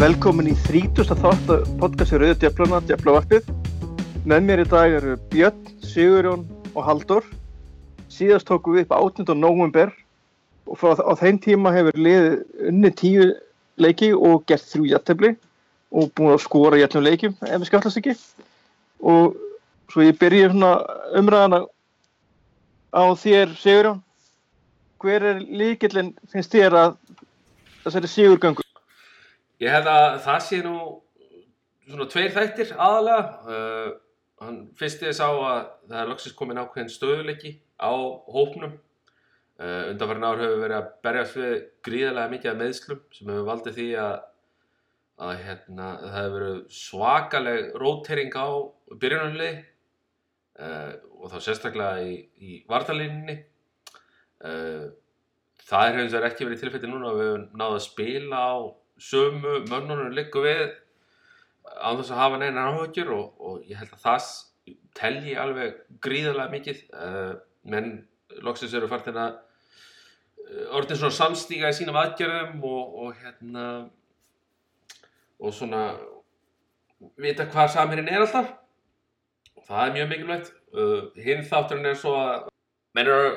Velkomin í 30. þátt podcasti Rauður Djöfluna, Djöflavarpið. Með mér í dag eru Björn, Sigurjón og Haldur. Síðast tókum við upp 18. november og frá á þeim tíma hefur liðið unni tíu leiki og gert þrjú jættefli og búin að skora jættum leikim ef við skallast ekki. Og svo ég byrja umræðana á þér Sigurjón. Hver er líkillin finnst þér að þessari Sigurgöngu? Ég held að það sé nú svona tveir þættir aðalega. Uh, hann fyrst ég sá að það er loksist komin ákveðin stöðuleiki á hópnum. Uh, Undanfærin ár hefur verið að berjast við gríðarlega mikið af meðslum sem hefur valdið því að, að hérna, það hefur verið svakaleg rótering á byrjunarlið uh, og þá sérstaklega í, í vartalíninni. Uh, það er hefðis verið ekki verið tilfætti núna að við hefum náðu að spila á sömu mönnunum liggur við á þess að hafa neina áhugjur og, og ég held að það telji alveg gríðarlega mikið. Uh, menn loksins eru fartin að uh, orðin svona samstíga í sínum aðgerðum og, og hérna og svona vita hvað samherinn er alltaf. Og það er mjög mikilvægt. Uh, hinn þátturinn er svo að menn eru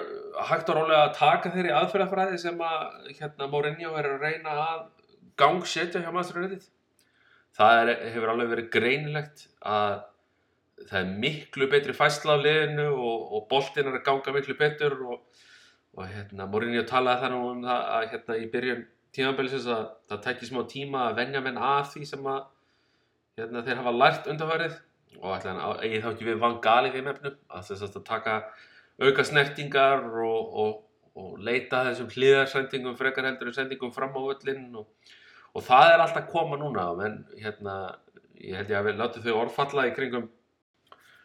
hægt og rólega að taka þeirri aðferðafræði sem að hérna Mourinho er að reyna að gangsetja hjá United. Það er, hefur alveg verið greinilegt að það er miklu betri fæsla á liðinu og, og boltin er að ganga miklu betur og, og hérna, Morinni talaði þannig um það að hérna í byrjun tímabælisins að það tekki smá tíma að venja menn að því sem að hérna, þeir hafa lært undanfærið og ætla að ég þá ekki við van gali þeim efnum að þess að taka auka snertingar og, og leita þessum hlýðarsendingum frekar heldur en sendingum fram á völlin og og það er alltaf koma núna en hérna, ég held ég að við látum þau orðfalla í kringum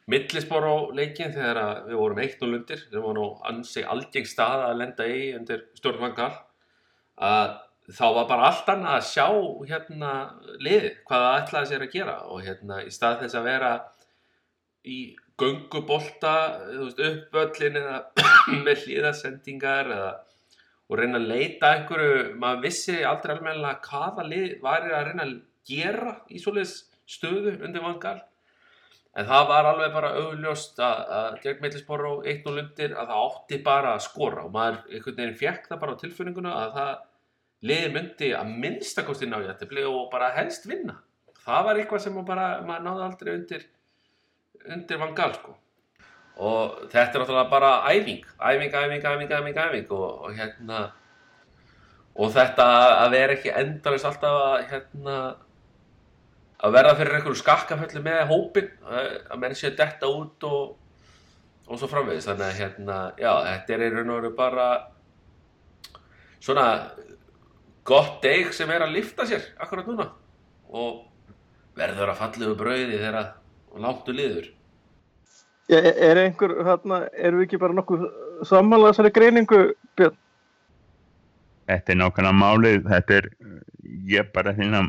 millisbor á leikin þegar við vorum eitt og lundir sem var nú ansi algeng stað að lenda í undir stjórnvangal að þá var bara allt annað að sjá hérna liði hvað það ætlaði sér að gera. Og hérna í stað þess að vera í göngubolta uppvöllin eða með hlýðasendingar eða og reyna að leita einhverju, maður vissi aldrei alveg hvaða lið væri að reyna að gera í svoleiðis stöðu undir vangal en það var alveg bara augljóst að, að gegn meðlisbóra og eitt og lundir að það átti bara að skora og maður einhvern veginn fjekk það bara á tilfinninguna að það liði myndi að minnstakosti ná jættibli og bara helst vinna. Það var eitthvað sem maður bara, maður náði aldrei undir undir vangal sko og þetta er náttúrulega bara æfing æfing, æfing, æfing, æfing, æfing og, og hérna og þetta að vera ekki endalist alltaf að hérna að verða fyrir einhverju skakkaföllu með hópin að menn sé detta út og og svo framvegis. Þannig að hérna já þetta er í raun og veru bara svona gott deg sem er að lifta sér akkurat núna og verður að falliðu brauði þegar langtu liður Er einhver, hérna, erum við ekki bara nokkuð samanlega þessari greiningu, Björn? Þetta er nákvæmlega málið, þetta er, ég bara hérna,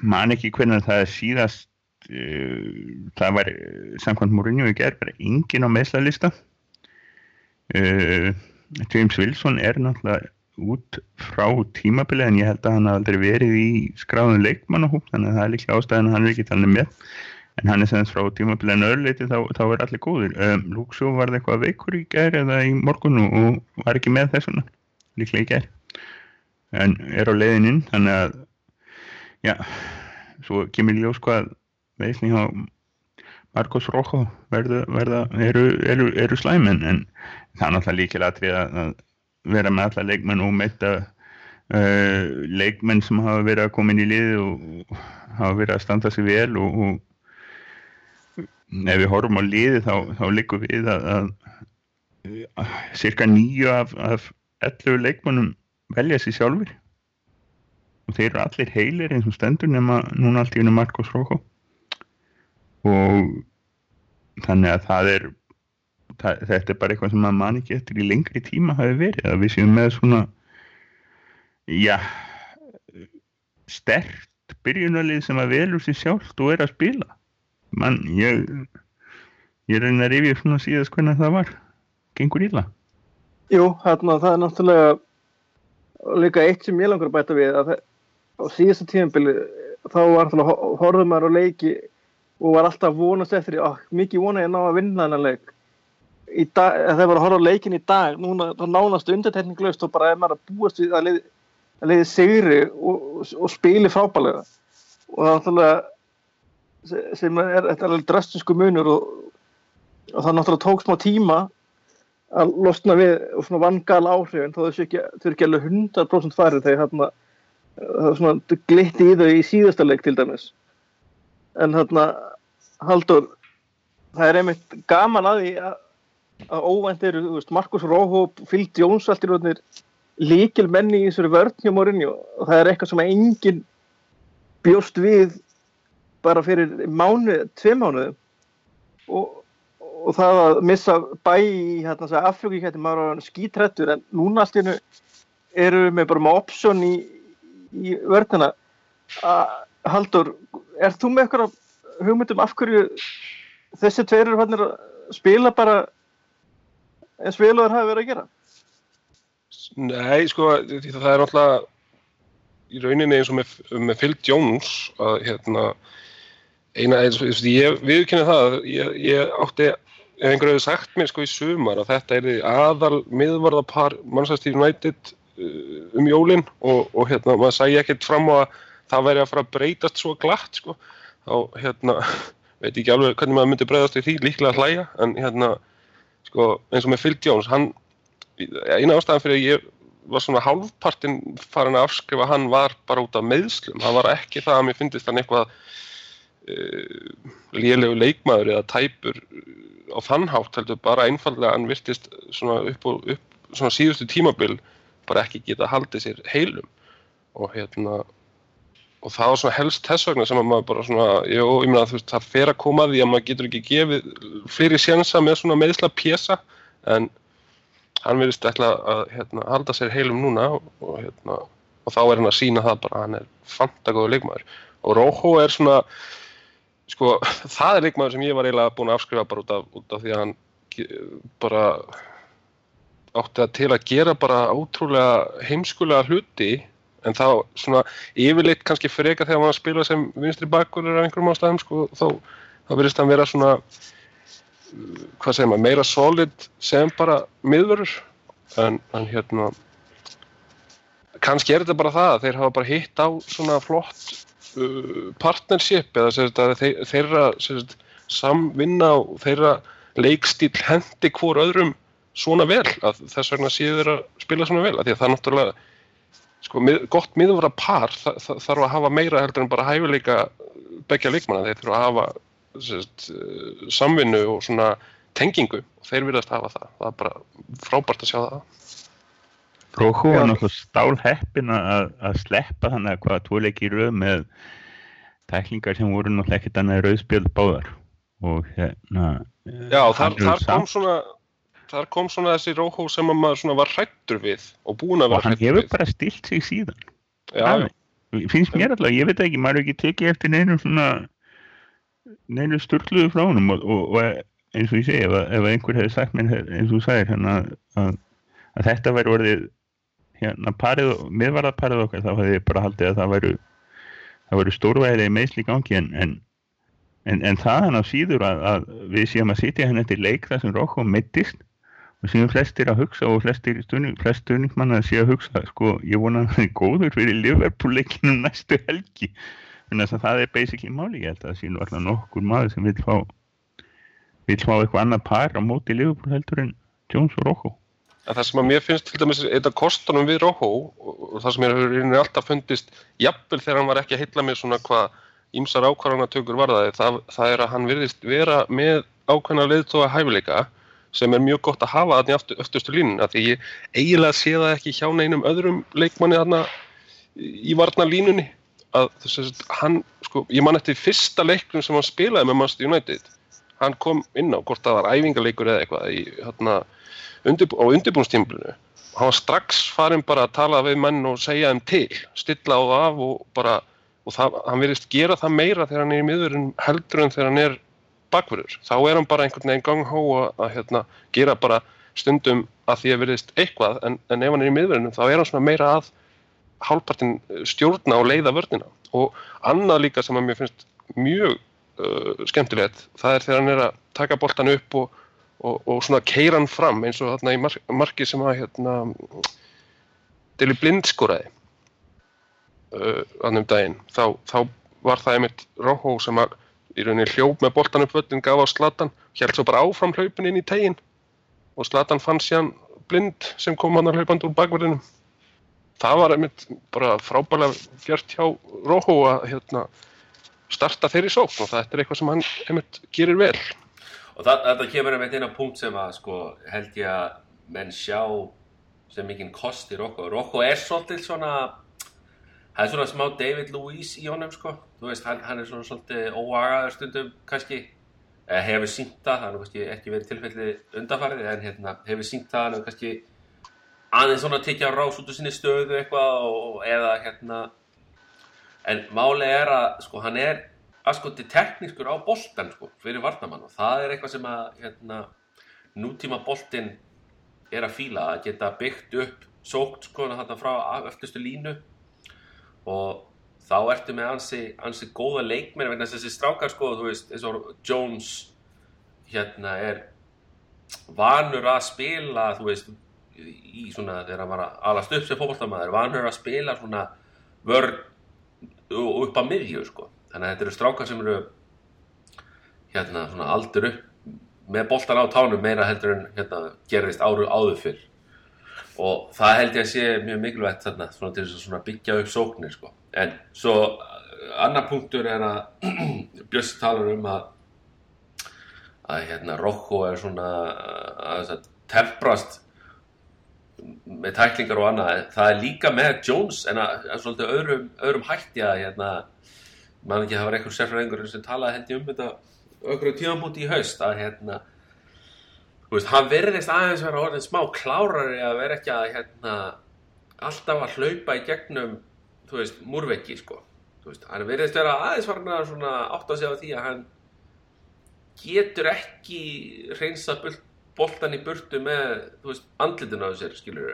man ekki hvernig það er síðast, uh, það var samkvæmt Mourinho í gerð, bara engin á meðslalista. James Wilson er náttúrulega út frá tímabilið en ég held að hann aldrei verið í skráðun leikmannahúm, þannig að það er líka ástæðan að hann er ekki talið með en hann er semst frá tímabiliðan öðruleiti þá, þá er allir góðir. Um, Lúksjó var það eitthvað veikur í gær eða í morgunu og var ekki með þessuna líklega í gær. En er á leiðininn þannig að já, svo kemur ljós hvað veisning á Marcos Rojo verða, verða eru, eru, eru slæmin en það er náttúrulega líkilega aðrið að vera með alla leikmenn og meita uh, leikmenn sem hafa verið að koma inn í lið og hafa verið að standa sig vel og, og ef við horfum á liði þá, þá likur við að, að, að cirka nýju af, af 11 leikmannum velja sér sjálfur og þeir eru allir heilir eins og stendur nema núna allt í unni Marcos Rojo. Og þannig að það er það, þetta er bara eitthvað sem maður man ekki eftir í lengri tíma hafi verið að við séum með svona já stert byrjunalið sem að velur sér sjálft og er að spila mann, ég ég reyna að rifja svona síðast hvernig það var. Gengur íla Jú, hérna það er náttúrulega líka eitt sem ég langar að bæta við að á síðastu tíðanbili þá var alltaf horfður maður á leiki og var alltaf vonast eftir því, mikið vona ég að ná að vinna þennan leik. Dag, þegar maður horfður á leikin í dag núna þá nánast undirtekninglöst og bara er maður að búast við að leiði, að leiði sigri og, og, og spili frábælega og það er alltaf sem er, þetta er alveg drastisku munur og, og það náttúrulega tók smá tíma að losna við og svona vangal áhrifin þó þessu ekki, þau eru ekki alveg 100% farið þegar hérna það er svona glitti í þau í síðasta leik til dæmis. En hérna Haldur það er einmitt gaman að því að, að óvænt eru veist, Markus Róhóp, í rótnir líkil menni í þessari vörn hjá morinni og það er eitthvað sem enginn bjóst við bara fyrir mánu, tvei mánu og, og það að missa bæ í hérna, í hætti maður var skítrættur en núna hennu eru við bara með option í, í vörnina Haldur, er þú með eitthvað hugmyndum af hverju þessi hann að spila bara eins vel og það hafi verið að gera? Nei, sko, það er náttúrulega í rauninni eins og með, með Phil Jones að hérna eina, eins og ég viðkynna það ég, ég átti, ef einhverju hefur sagt mér sko í sumar að þetta er aðal miðvarðapar Manchester United uh, um jólinn og, og hérna maður sæði ekkert fram á að það væri að fara að breytast svo glatt sko. Þá hérna veit ekki alveg hvernig maður myndi breyðast í því líklega hlæja en hérna sko eins og með Phil Jones hann eina ástæðan fyrir að ég var svona hálfpartinn farin að afskrifa hann var bara út af meðslum hann var ekki það að mér finnist hann eitthvað lélegu leikmaður eða tæpur á þannhátt heldur bara einfallega hann virtist svona upp og upp svona síðustu tímabil bara ekki geta haldið sér heilum. Og hérna og það var svona helst þess vegna sem að maður bara svona, jú, ég meina þú veist, það fer að koma því að maður getur ekki gefið fyrir sjensa með svona meðsla pjesa en hann verðist ætla að hérna, halda sér heilum núna og, og, hérna, og þá er hann að sína það bara að hann er fantagóðu leikmaður. Og Róhó er svona sko, það er leikmaður sem ég var eiginlega búin að afskrifa bara út af, út af því að hann bara átti að til að gera bara ótrúlega heimskulega hluti en þá svona yfirleitt kannski freka þegar maður spila sem vinstri bakkurur af einhverjum ástæðum sko, þá, þá verðist það vera svona hvað segir maður, meira solid sem bara miðverður en, en hérna kannski er þetta bara það að þeir hafa bara hitt á svona flott partnership eða þeir, þeirra sérst, samvinna og þeirra leikstíl hendi hvort öðrum svona vel að þess vegna séu þeir að spila svona vel að því að það er náttúrulega sko, mið, gott miðvara par það, það þarf að hafa meira heldur en bara hæfileika begja leikmanna, þeir þurfa að hafa sérst, eh, samvinnu og svona tengingu og þeir virðast hafa það. Það er bara frábært að sjá það Róhó er náttúrulega stál heppin að, að sleppa þannig að hvaða tvoleiki rauð með tæklingar sem voru náttúrulega ekkert annað rauðspjöld báðar og hérna Já, þar, þar kom svona þar kom svona þessi Róhó sem maður var hrættur við og búin að vera hrættur við. Og hann hefur bara stilt sig síðan. Já, já. Finnst mér alltaf, ég veit ekki, maður ekki tekið eftir neinu svona, neinu störtluðu frá honum og, og, og eins og ég segi, ef, ef einhver hefði sagt mér eins og þú sagir hérna að, að þetta væri orðið hérna parið, miðvarðað parið okkar, þá hefði bara haldið að það væru, það væru stórvæðilega meðsli gangi en, en En, en það hann á síður að, að við séum að sitja henni eftir leik þar sem Rokko mittist og séum flestir að hugsa og flestir stunding, flest stundingmann að sé að hugsa sko ég vona að það er góður fyrir Liverpool-leikinu næstu helgi. Þannig að það er basically máli ég held að það sé nú alltaf nokkur maður sem vil fá vil fá eitthvað annað par á móti Liverpool heldur en Jones og Rojo Það sem að mér finnst til dæmis eitthvað kostunum við Rojo og það sem mér hefur alltaf fundist jafnvel þegar hann var ekki að hitla með svona hvað ímsar ákvarðanatökur varðaði það, það er að hann virðist vera með ákvæmna leðtóa hæfileika sem er mjög gott að hafa þarna í öftustu línun að því ég eiginlega sé það ekki hjá neinum öðrum leikmanni þarna í varna línunni að þess að hann, sko, ég man eftir fyrsta leiknum sem hann spilaði með Manchester United. Hann kom inn á hvort það var æfingarleikur eða eitthvað í, hérna, undir, á undirbúnstímblinu hann var strax farin bara að tala við menn og segja þeim til, stilla á það og bara, og það, hann verðist gera það meira þegar hann er í miðurinn heldur en þegar hann er bakverður, þá er hann bara einhvern veginn ganghó að, að hérna, gera bara stundum að því að verðist eitthvað en, en ef hann er í miðverðinu þá er hann svona meira að hálfpartin stjórna og leiða vörnina. Og annað líka sem að mér finnst mjög uh, skemmtilegt það er þegar hann er að taka boltan upp og, og, og svona keira hann fram eins og þarna í mark, marki sem að hérna, Deli Blind skoraði uh, annum daginn. Þá, þá var það einmitt Róhó sem að í rauninni hljóp með boltan upp völlin gaf á Slatan, held svo bara áfram hlaupin inn í tegin og Slatan fann síðan blind sem kom hann að hlaupandi úr bakverðinum það var einmitt bara frábælega fjart hjá Róhó að hérna, starta þeirri sókn og þetta er eitthvað sem hann einmitt gerir vel Og þetta kemur einmitt inn á punkt sem að sko held ég að menn sjá sem mikinn kost í Rokko. Rokko er svolítið svona, það er svona smá David Luiz í honum sko. Veist, hann, hann er svona svolítið óagaður stundum kannski. Eh, hefur sínt það, nú kannski ekki verið tilfellið undanfarið, en hérna hefur sínt það, hann hefur kannski aðeins svona tekið á rás út úr sinni stöðu eitthvað og eða hérna, en máli er að sko hann er aðskoti teknískur á boltan sko, fyrir varnamann og það er eitthvað sem að hérna, nútíma boltin er að fíla að geta byggt upp sókt sko þetta frá öftustu línu. Og þá ertu með ansi, ansi góða leikmenn að þessi strákar sko þú veist eins og Jones hérna er vanur að spila þú veist í svona þegar hann var að alast upp sem fókbaltamaður vanur að spila svona vörn upp á miðju sko þannig að þetta eru strákar sem eru hérna svona aldur upp með boltan á tánum meira heldur en hérna gerðist áru áður fyrr. Og það held ég að sé mjög mikilvægt þarna svona til þess að byggja upp sóknir sko. En svo annar punktur er að Björns talar um að að hérna Rocco er svona að temprast með tæklingar og annað. Það er líka með Jones en að, að svolítið öðrum, öðrum hætti að hérna mann ekki að það var einhver sérfræðingur sem talaði hendi um þetta ökkur tíðanbúti í haust að hérna þú veist, hann verðist aðeins vera orðin smá klárari að vera ekki að hérna alltaf að hlaupa í gegnum þú veist, múrveggi sko þú veist, hann verðist vera aðeins varna svona átt að segja á því að hann getur ekki reynsa boltan í burtu með, þú veist, andlitin á þessir, skilur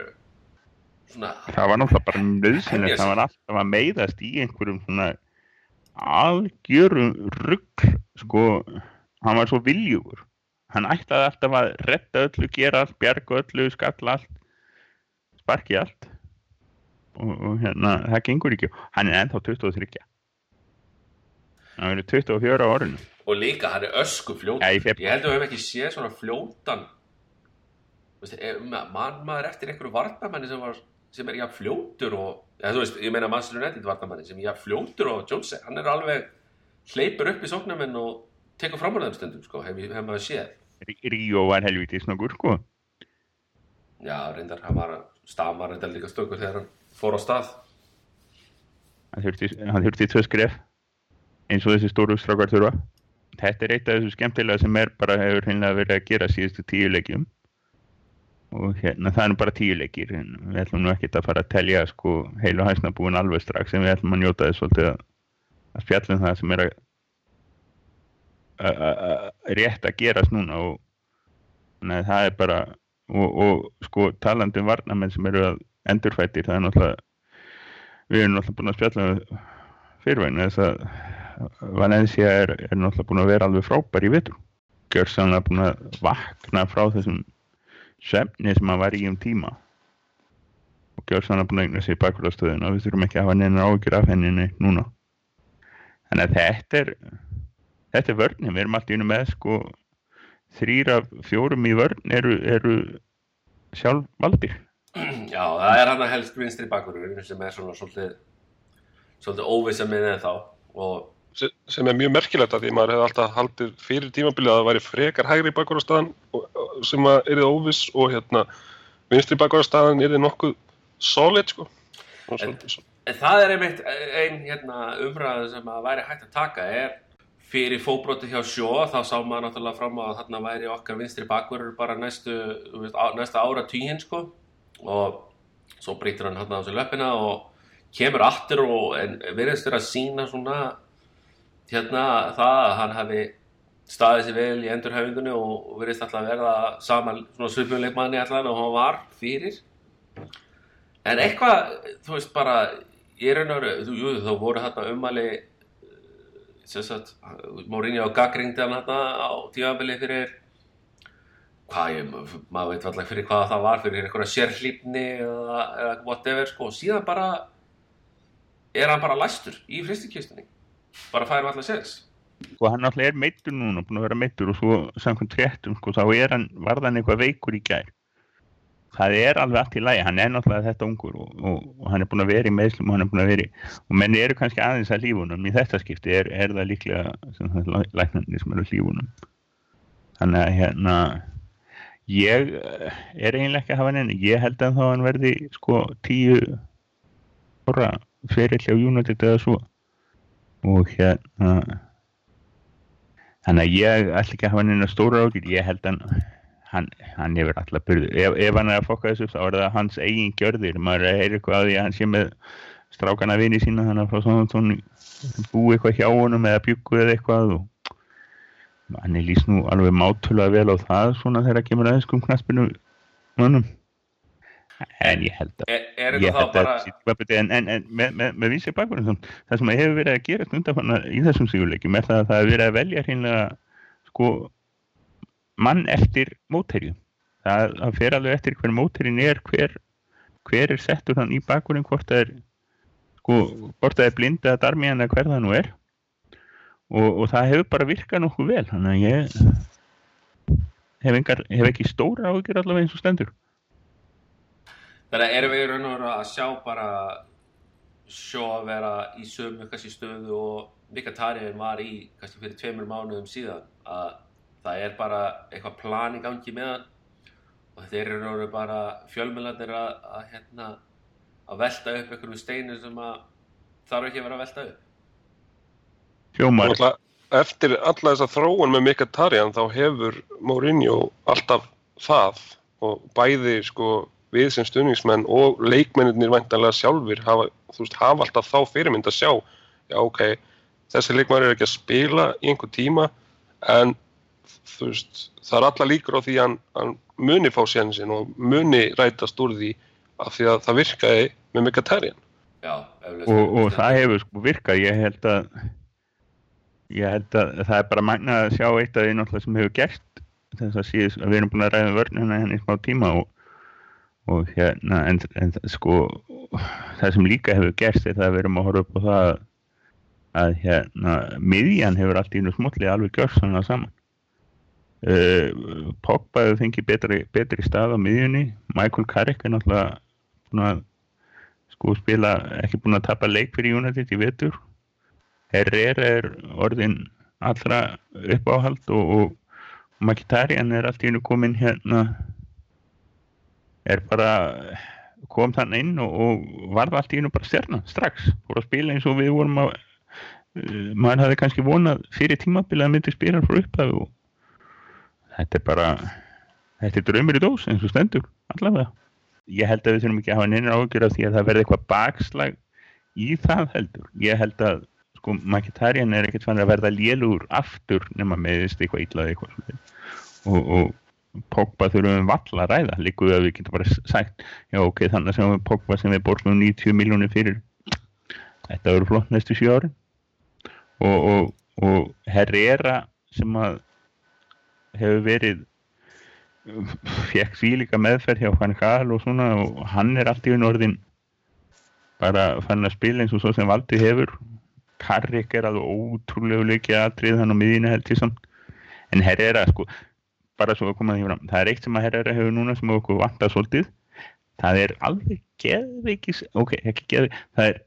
svona Það var náttúrulega bara nöðsynlegt, sig. það var alltaf að meiðast í einhverjum svona algjörum rugg, sko, hann var svo viljugur. Hann ætlaði alltaf að retta öllu, gera allt, bjarga öllu, skalla allt, sparki allt og, og hérna, það gengur ekki. Hann er ennþá 23. Hann verið 24 á orðinu. og líka hann er ösku fljót Ja, í febrúar. ég held að við hefum ekki séð svona fljótan Þú veist, ef- ma- man maður eftir einhverju varnamanni sem, var, sem er jafn fljótur og ja, þú veist, ég meina Manchester United varnamanni sem jafn fljótur og Jones er. hann er alveg hleypur upp í sóknarmenn og tekur fram úr þeim stundum sko, hef, hef maður séð Rí- Ríó var helvítið snöggur, sko. já, reyndar, hann var stamar reyndar líka stökur þegar hann fór á stað Hann þurfti, tvö skref eins og þessi stóru strákar þurfa. Þetta er eitt af þessu skemmtilega sem er bara hefur hreinlega verið að gera síðustu tíu leikjum og hérna það er bara tíu leikir við ætlum nú ekkert að fara að telja sko heil og hæsna búin alveg strax en við ætlum að njóta þess að, að spjallum það sem er að, að, að, rétt að gerast núna og Nei, það er bara og, og sko talandi um varnamenn sem eru að endurfættir það er náttúrulega við erum náttúrulega búin að spjalla um fyrirvægna þess að Valencia er, er náttúrulega búin að vera alveg frábær í vitur gjörsanlega búin að vakna frá þessum svefni sem hann var í um tíma. Og gjörsanlega búin að eigna sig í bakvörðastöðun og við þurfum ekki að hafa neina ágjur af henni neitt núna. Þannig að þetta er þetta er vörnum, við erum allt í unum með sko þrýr af fjórum í vörn eru, eru sjálf valdir já, það er hann að helst vinstri bakurinn sem er svona svolítið svolítið óvissa með þeim þá og sem er mjög merkilegt að því maður hefði alltaf haldið fyrir tímabilið að það væri frekar hægri bakvarðarstaðan sem að erið óviss og hérna vinstri bakvarðarstaðan erið nokkuð solid sko. Og svo, En það er einmitt ein hérna, umræðu sem að væri hægt að taka er fyrir fóbroti hjá sjó þá sá maður náttúrulega fram að þarna væri okkar vinstri bakverður bara næstu, veist, á, næsta ára tíhinn sko. Og svo breytir hann hérna á sig löppina og kemur aftur og en virðist þér að sína svona hérna það að hann hafi staðið sér vel í endurhæfingunni og, virðist alltaf að verða sama svona svipuleikmanni allan og hann var fyrir. En eitthvað, þú veist bara, ég er og veru, jú, þá voru hérna ummæli, sem sagt, Mourinho og gaggringdi hann hérna á tíðanbili fyrir, hvað ég, maður veit alltaf fyrir hvað það var, fyrir einhverja sérhlífni eða, eða whatever, sko, og síðan bara, er hann bara læstur í fristikistunni, bara færum alltaf sens. Sko hann alltaf er meittur núna, búin að vera meittur og svo samkvæmt tréttum, sko, þá er hann, varðan eitthvað veikur í gær. Það er alveg allt í lagi, hann er náttúrulega þetta ungur og, og, og hann er búin að vera í meðslum og hann er búin að vera í, og menni eru kannski aðeins að lífunum, í þetta skipti er, er það líklega læknandi sem eru lífunum þannig að hérna ég eh, er eiginlega ekki að hafa henni, ég held að þá hann verði sko tíu orra á United eða svo og hérna þannig að ég ætla ekki að hafa henni stóra ágjur, ég held að hann, hann hefur alltaf byrðu ef, ef hann er að fokka þessu þá er það hans eigin gjörðir. Maður er að heyra eitthvað að því að hann sé með strákana vini sína þannig að frá svona búi eitthvað hjá honum eða byggu eða eitthvað og hann er líst nú alveg mátulega vel á það svona þegar að kemur aðeins um knaspinu mannum en ég held að Er, þetta þá að bara, en, en, en með, með, með vísi bakgrunn það sem hefur verið að gera undanfanna í þessum sigurleikjum er það að það hefur verið að velja hreinlega sko mann eftir mótherju það, það fer alveg eftir hver mótherjin er hver, hver er settur hann í bakgrunn hvort það er sko, hvort það er blind eða darmiðan eða hver það nú er. Og, og það hefur bara virkað nokkuð vel þannig að ég hef, engar, hef ekki stóra áhyggjur allavega eins og stendur þannig að erum við raun og veru að sjá bara sjó að vera í sömu kannski stöðu og Mikatarjun var í kannski fyrir tveimur mánuðum síðan að það er bara eitthvað plan í gangi með hann. Og þetta er í raun og veru bara fjölmjölandir að, að, hérna, að velta upp einhverjum steinir sem að þarf ekki að vera að velta upp. Náttúrulega, eftir alla þessa þróun með Mkhitaryan þá hefur Mourinho alltaf það og bæði sko við sem stuðningsmenn og leikmennir væntanlega sjálfur hafa, veist, hafa alltaf þá fyrirmynd að sjá já ok, þessi leikmennir er ekki að spila í einhver tíma en veist, það er alla líkur á því að hann, hann muni fá sénsinn og muni rætast úr því af því að það virkaði með Já, eflaust. og, og það hefur sko virkað ég held að ég held að það er bara magnað að sjá eitt af því náttúrulega sem hefur gerst þess að síðust að við erum búin að ræða vörnina henni í smá tíma og, og hérna en, en sko það sem líka hefur gerst er það að við erum að horfa upp á það að hérna miðjan hefur allt í einu smotli alveg gjörsanlega saman. Uh, Pogba hefur fengið betri, betri stað á miðjunni. Michael Carrick er náttúrulega að sko spila ekki búin að tapa leik fyrir United í vetur. Herrera er orðin allra uppáhald og, og Mkhitaryan er allt í einu komin hérna er bara kom þannig inn og, og varð allt í einu bara stjarnan strax. Fór að spila eins og við vorum að uh, maður hafði kannski vonað fyrir tímabili að myndi spila frá upphafi og þetta er bara þetta er draumur í dós eins og stendur allavega. Ég held að við þurfum ekki að hafa neina ágjör af því að það verði eitthvað bakslag í það heldur. Ég held að sko Mkhitaryan er ekkert fann að verða lélugur aftur nema meðist eitthvað illað eitthvað og, og Pogba þurfum valla að ræða. Líkuðu að við getum bara sagt já ok, þannig sem við Pogba sem við borgum 90 miljónir fyrir. Þetta verður flott næstu 7 ári og, og, og Herrera sem að hefur verið fekk því líka meðferð hjá Van Gaal og svona og hann er allt í einu orðin bara fann að spila eins og svo sem Valdi hefur. Karrik er alveg ótrúlegu leikið aðrið hann á miðinu held ég samt en Herrera sko bara svo að koma því fram, það er eitt sem að Herrera hefur núna sem okkur vantar svolítið. Það er alveg geðveikis ok, ekki geðveik, það er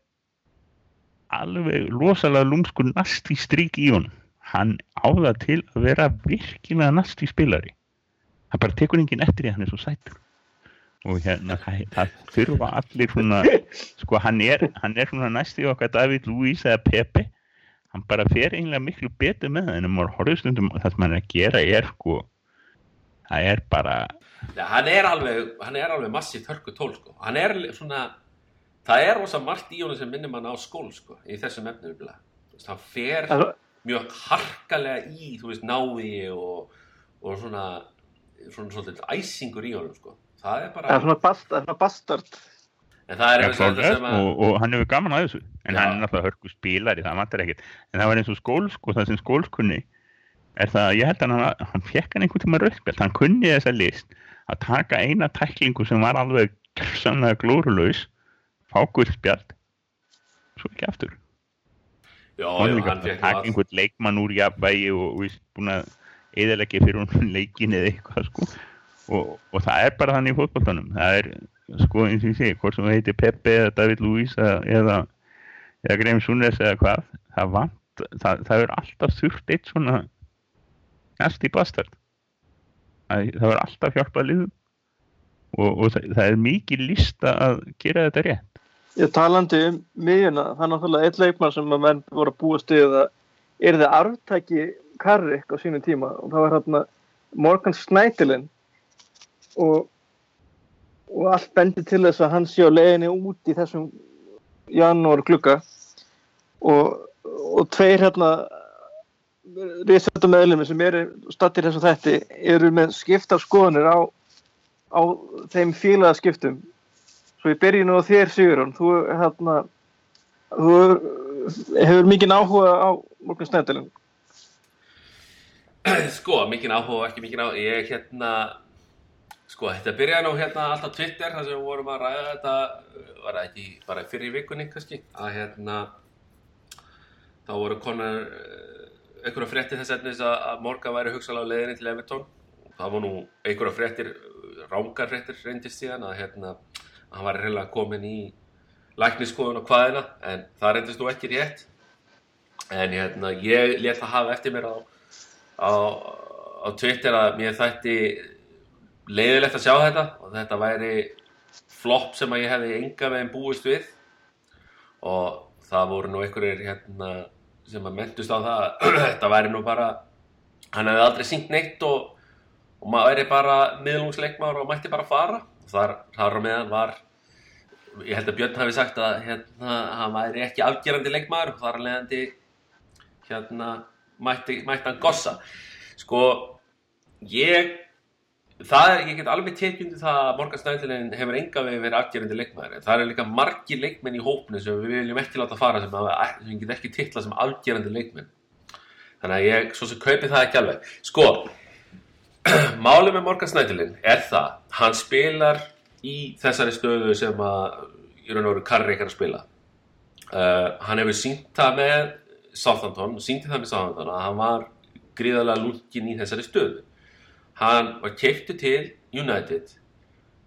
alveg rosalega lúmskur nasti strík í honum. Hann á það til að vera virkilega nasti spilari. Það bara tekur enginn eftir því að hann er svo sætur og hérna það, þurfa allir svona sko hann er, hann er svona næsti okkar David Luiz eða Pepe. Hann bara fer einlega miklu betur með það en um maður horfður stundum það sem hann er að gera er sko það er bara Já, hann er alveg, hann er alveg massíft hörku tól, sko. Hann er svona, það er rosa margt í honum sem minnir mann á skól, sko, í þessum efnum, hann fer Það- mjög harkalega í, þú veist, návi og, og svona, svona svolítið æsingur í honum, sko. Það er bara, Það er svona, bast, það er svona bastard en það er klárlega, sem að og, og hann hefur gaman að þessu en Já. hann er náttúrulega hörku spílari, það vantar ekkert en það var eins og skólsk og það sem skólskunni er það, ég held að hann, hann fekk hann einhvern tíma rauðspjald, hann kunni þessa list að taka eina tæklingu sem var alveg samlega glórulaus fá guldspjald svo ekki aftur. Já, hann já, hann að fekk all einhvern leikmann úr jafnvægi og, og víst búin að eðalegja fyrir hún leikin eða eitthvað sko. Og, og það er bara þannig í fótboltanum. Það er sko eins og ég segi hvort sem það heitir Pepe eða David Luiz eða, eða, Graham Sunes eða hvað það vant, það, það er alltaf þurft eitt svona næst í bastard. Það, það er alltaf hjálpað liðum. Og, og það, það er mikið lista að gera þetta rétt. Ég talandi um miðjuna, það er náttúrulega eitt leikmann sem að menn voru að búa stuðið að er þið arftæki Karrik á sínum tíma. Og það var hérna Morgan Snædilin og, og allt bendi til þess að hann sé á leiðinni út í þessum janúar glugga og, og tveir hérna risöldum meðlumi sem eru stattir þessu þætti eru með skiptar skoðanir á, á þeim fílaða skiptum Svo ég byrji nú á þér Sigurðun, þú, hérna, þú hefur mikinn áhuga á Morgan Snædilin. sko, mikinn áhuga ekki mikinn áhuga ég hérna sko, þetta byrjaði nú hérna alltaf Twitter þar sem við vorum að ræða þetta var það ekki bara fyrir vikunni kannski að hérna þá voru konar einhverja fréttir þess efnis að að Morgan væri hugsalega á leiðinni til Evertón það var nú einhverja fréttir rángar fréttir reyndist síðan að hérna að hann var reyðlega komin í lækniskoðun og hvaðina en það reyndist nú ekki rétt. En hérna ég let það hafa eftir mér á á, á Twitter að mér þætti leiðilegt að sjá þetta og þetta væri flopp sem að ég hefði enga veginn búist við. Og það voru nú einhverjir hérna sem að mentust á það að þetta væri nú bara hann hefði aldrei syngt neitt og, og maður væri bara miðlungsleikmaður og mætti bara fara. Og þar, þar á meðan var ég held að Björn hafi sagt að hérna, hann væri ekki afgerandi leikmaður og þar að leiðandi hérna mætti, mætti hann gossa. Sko ég það er, ég get alveg tekjundi það að Morgan Snædilin hefur enga veginn verið afgerandi leikmaður. En það er líka margir leikmenn í hópnu sem við viljum ekki láta fara sem, sem get ekki titla sem afgerandi leikmenn. Þannig að ég svo sem kaupi það ekki alveg. Sko málið með Morgan Snædilin er það hann spilar í þessari stöðu sem að í raun og veru Karri er að spila. Uh, hann hefur sínt það með Southampton, sínti það með Southampton að hann var gríðarlega lúkin í þessari stöðu hann var keiftu til United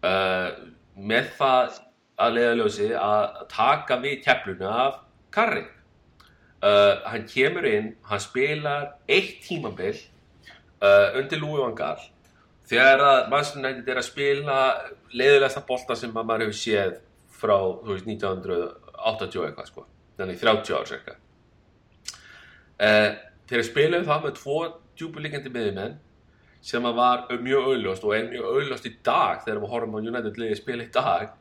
uh, með það að leiðaljósi að taka við kefluna af Carrick uh, hann kemur inn hann spilar eitt tímabil uh, undir Louis van Gaal. Þegar að United er að spila leiðilegsta bolta sem að maður hefur séð frá veist, 1980 eitthvað sko. Þannig 30 ár cirka. Uh, þegar spilaðu það með tvo djúbulíkjandi miðjumenn sem að var mjög auðljóst og er mjög auðljóst í dag þegar við horfum á United liði spila í dag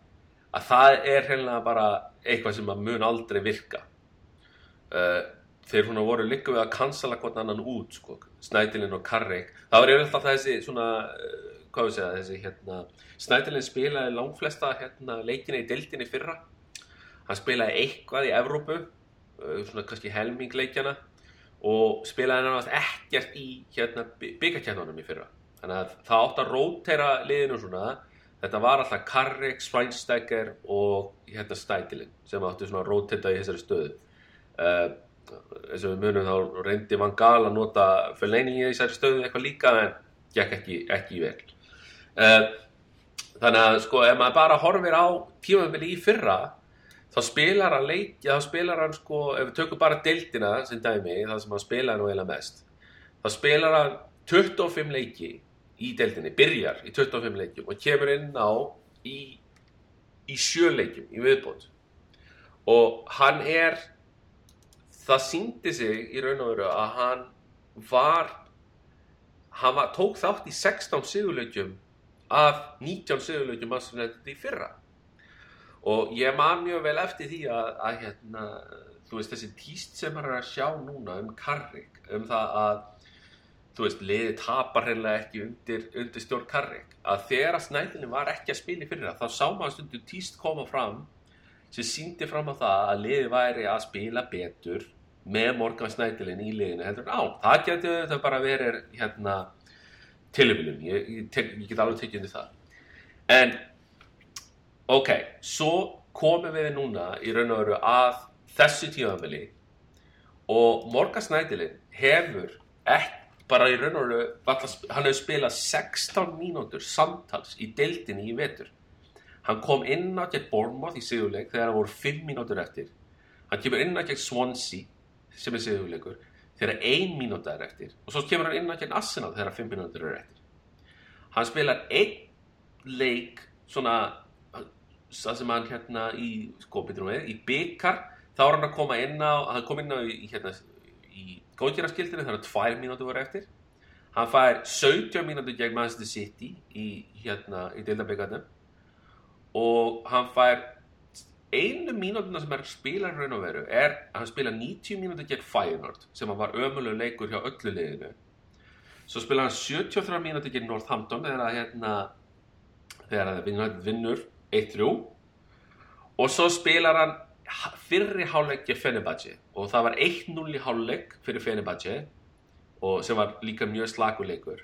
að það er hreinlega bara eitthvað sem að mun aldrei virka. Uh, þeir svona voru líka við að cancela hvort annan út sko, Snædilin og Carrick. Það var yfirleitt alltaf þessi svona uh, hvað við segja, þessi hérna Snædilin spilaði langflesta hérna leikina í deildinni fyrra. Hann spilaði eitthvað í Evrópu uh, svona kannski helming leikjana og spilaði náttúrulega ekkert í hérna byggakjarnanum í fyrra. Þannig að það átt að rótera liðinu svona. Þetta var alltaf Carrick, Schweinsteiger og hérna Stætilin sem áttu svona að róteta í þessari stöðu. Uh, eins og við munum þá reyndi Van Gaal að nota Fellaini í þessari stöðu eitthvað líka en gekk ekki, ekki vel. Uh, þannig að sko ef maður bara horfir á tímafili í fyrra þá spilar hann leik, þá spilar hann sko, ef við tökum bara deildina sem dæmi, það sem hann spilar nú eiginlega mest, þá spilar hann 25 leiki í deildinni, byrjar í 25 leikjum og kemur inn á í, í sjö leikjum í viðbót. Og hann er, það síndi sig í raun og veru að hann var, hann var, tók þátt í 16 sigurleikjum af 19 sigurleikjum að þetta í fyrra og ég man mjög vel eftir því að, að hérna, þú veist þessi tíst sem maður er að sjá núna um Carrick, um það að þú veist, liðið tapar hreinlega ekki undir, undir stjórn Karrik að þegar að Snædilin var ekki að spila í fyrra þá sá maður stundum tíst koma fram sem síndi fram á það að liðið væri að spila betur með Morgan Snædilin í liðinu heldur en á, það getur þetta bara verið hérna tilvílun, ég, ég, ég get alveg tekið undir það. En ok, svo komum við núna í raun og veru að þessu tímafili og Morgan Snædilin hefur ekki bara í raun og veru hann hefur spilað 16 mínútur samtals í deildinni í vetur. Hann kom inn á gegn Bournemouth í sigurleik þegar það voru 5 mínútur eftir. Hann kemur inn á gegn Swansea sem er sigurleikur þegar 1 mínúta er eftir. Og svo kemur hann inn á gegn Arsenal þegar 5 mínútur er eftir. Hann spilar einn leik svona það sem hann hérna í sko, byrjum við, í byggar þá er hann að koma inn á hann kom inn á í, hérna, í góðgjaraskildinu þannig að tvær mínútur voru eftir. Hann fær 17 mínútur gegn Manchester City í, hérna, í deildabyggarnum og hann fær einu mínútuna sem er að spila í raun og veru er að hann spila 90 mínútur gegn Feyenoord sem hann var ömulegu leikur hjá öllu liðinu. Svo spila hann 73 mínútur gegn Northampton þegar að hérna þegar að það vinnur 1-3 og svo spilar hann ha- fyrri hálfleik gegn Fenerbahce. Og það var 1-0 í hálfleik fyrir Fenerbahce og sem var líka mjög slaguleikur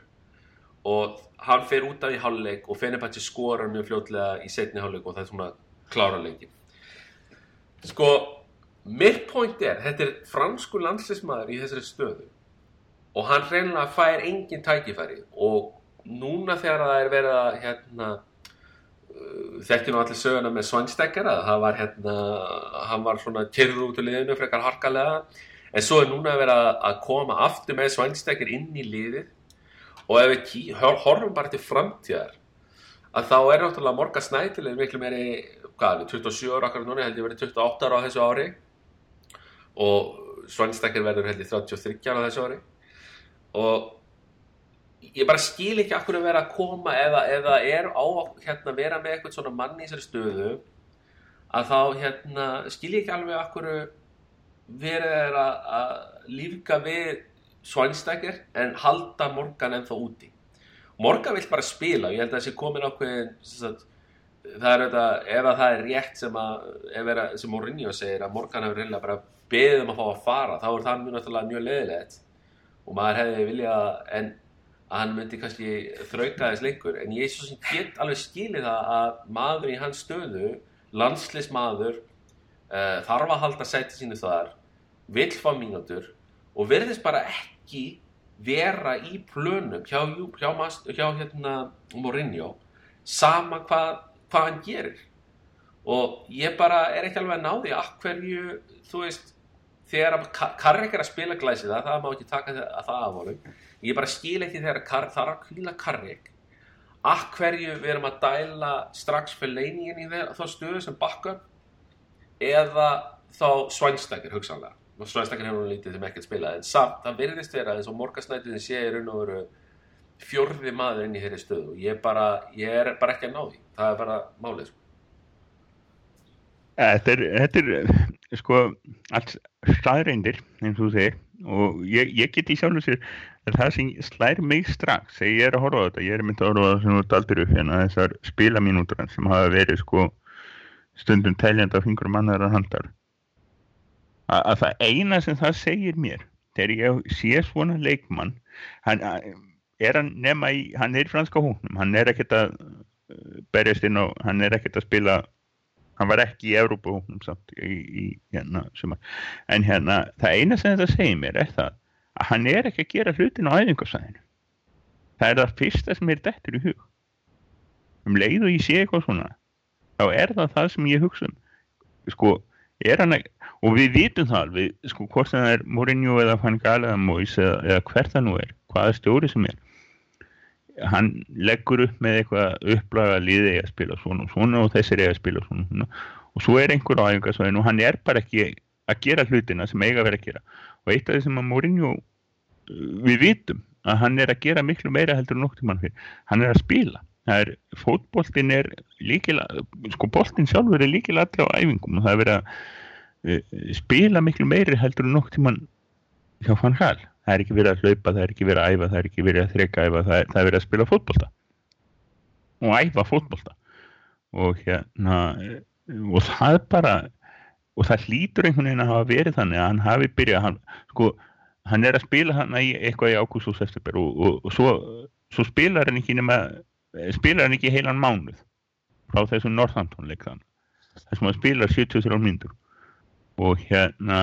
og hann fer út af í hálfleik og Fenerbahce skorar mjög fljótlega í setni hálfleik og það er svona klára leikin sko mitt point er, þetta er fransku landslismæður í þessari stöðu. Og hann reynilega fær engin tækifæri. Og núna þegar það er verið að hérna þekkti nú allir söguna með Svanstekar að það var hérna hann var svona kyrður út úr liðinu frekar harkalega. En svo er núna að vera að koma aftur með Svanstekar inn í liðið. Og ef við horfum bara til framtíðar að þá er náttúrulega Morgan Snædil miklu meiri, hvað, er, 27 ára okkar núna, held ég verið 28 ára á þessu ári. Og Svanstekar verður held ég 33 ára á þessu ári. Og ég bara skil ekki akkur að vera að koma eða, eða er á hérna, vera með eitthvað svona mann í þessari stöðu að þá hérna, skil ég ekki alveg akkur verið er að, að lífga við Svanstekar en halda Morgan ennþá úti. Morgan vill bara spila og ég held að sé komin ákveðin sagt, það er þetta, ef að það er rétt sem að, sem Mourinho segir að Morgan hefur reynilega bara beðið um að fá að fara, þá er það mjög náttúrulega mjög leðilegt og maður hefði viljað en að hann myndi kannski þrauka þess lengur, en ég svo sem get alveg skilið það að maður í hans stöðu landslismadur uh, þarf að halda sæti sínu þar vill fá mínútur og verðist bara ekki vera í plönum hjá, hjá, hjá hérna Mourinho sama hvað, hvað hann gerir. Og ég bara er ekki alveg að ná því að hverju, þú veist þegar að Ka- Karrik er að spila glæsið það, má ekki taka það, að það af honum ég bara skil ekki þegar það er að kvíla Karrik að hverju við erum að dæla strax fyrir leiníin í þeir, þá stöðu sem backup eða þá svænstakir hugsanlega? Og svænstakir hefur nú lítið þeim ekkert spilað en samt, það virðist vera eins og morgasnættiðin sé í raun og veru fjórði maður inn í þeirri stöðu. Og ég bara, ég er bara ekki að ná því. Það er bara málið sko. Þetta er, þetta er sko allt staðreindir eins og þú segir. Og ég, ég get í sjálf og sér það sem slær mig strax þegar ég er að horfa á þetta, ég er myndið að horfa á það sem þú daldir upp hérna þessar spilamínútur sem hafa verið sko stundum teljandi á fingur mannar að handar. Að, að það eina sem það segir mér þegar ég sé svona leikmann hann er hann nema í, hann er í franska hóknum, hann er ekkert að uh, berjast inn á, hann er ekkert að spila hann var ekki í Evrópahóknum samt í, í hérna en hérna, það eina sem þetta segir mér er það að hann er ekki að gera hlutin á æfingarsæðinu það er það fyrsta sem er dettur í hug. Um leið og ég sé eitthvað svona þá er það það sem ég hugsa um. Sko, er hann ekki og við vitum það alveg, sko, hvort það er Mourinho eða Van Gaal eða Mois eða, eða hver það nú er, hvaða stjóri sem er. Hann leggur upp með eitthvað upplaga liði að spila svona og svona og þessir að spila svona, svona. Og svo er einhver á æfingarsvæðinu og hann er bara ekki að gera hlutina sem eiga vera að gera. Og eitt af því sem að Mourinho við vitum að hann er að gera miklu meira heldur en nokkuð mann fyrir hann er að spila. Það er, fótboltin er líkil, sko boltin sjálfur er líkil allir á æfingum og það er verið að uh, spila miklu meiri heldur en nokkuð mann hjá Van Gaal. Það er ekki verið að hlaupa, það er ekki verið að æfa það er ekki verið að þreka æfa, það er, það er verið að spila fótbolta. Og æfa fótbolta. Og hérna og það bara og það hlýtur einhvern veginn að hafa verið þannig að hann hafi byrjað hann, sko, hann er að spila hann eitthvað í ágúst og september og, og, og svo, svo spilar hann ekki nema, spilar hann ekki heilan mánuð frá þessum Northampton leik þann þessum að spila 73 myndur og hérna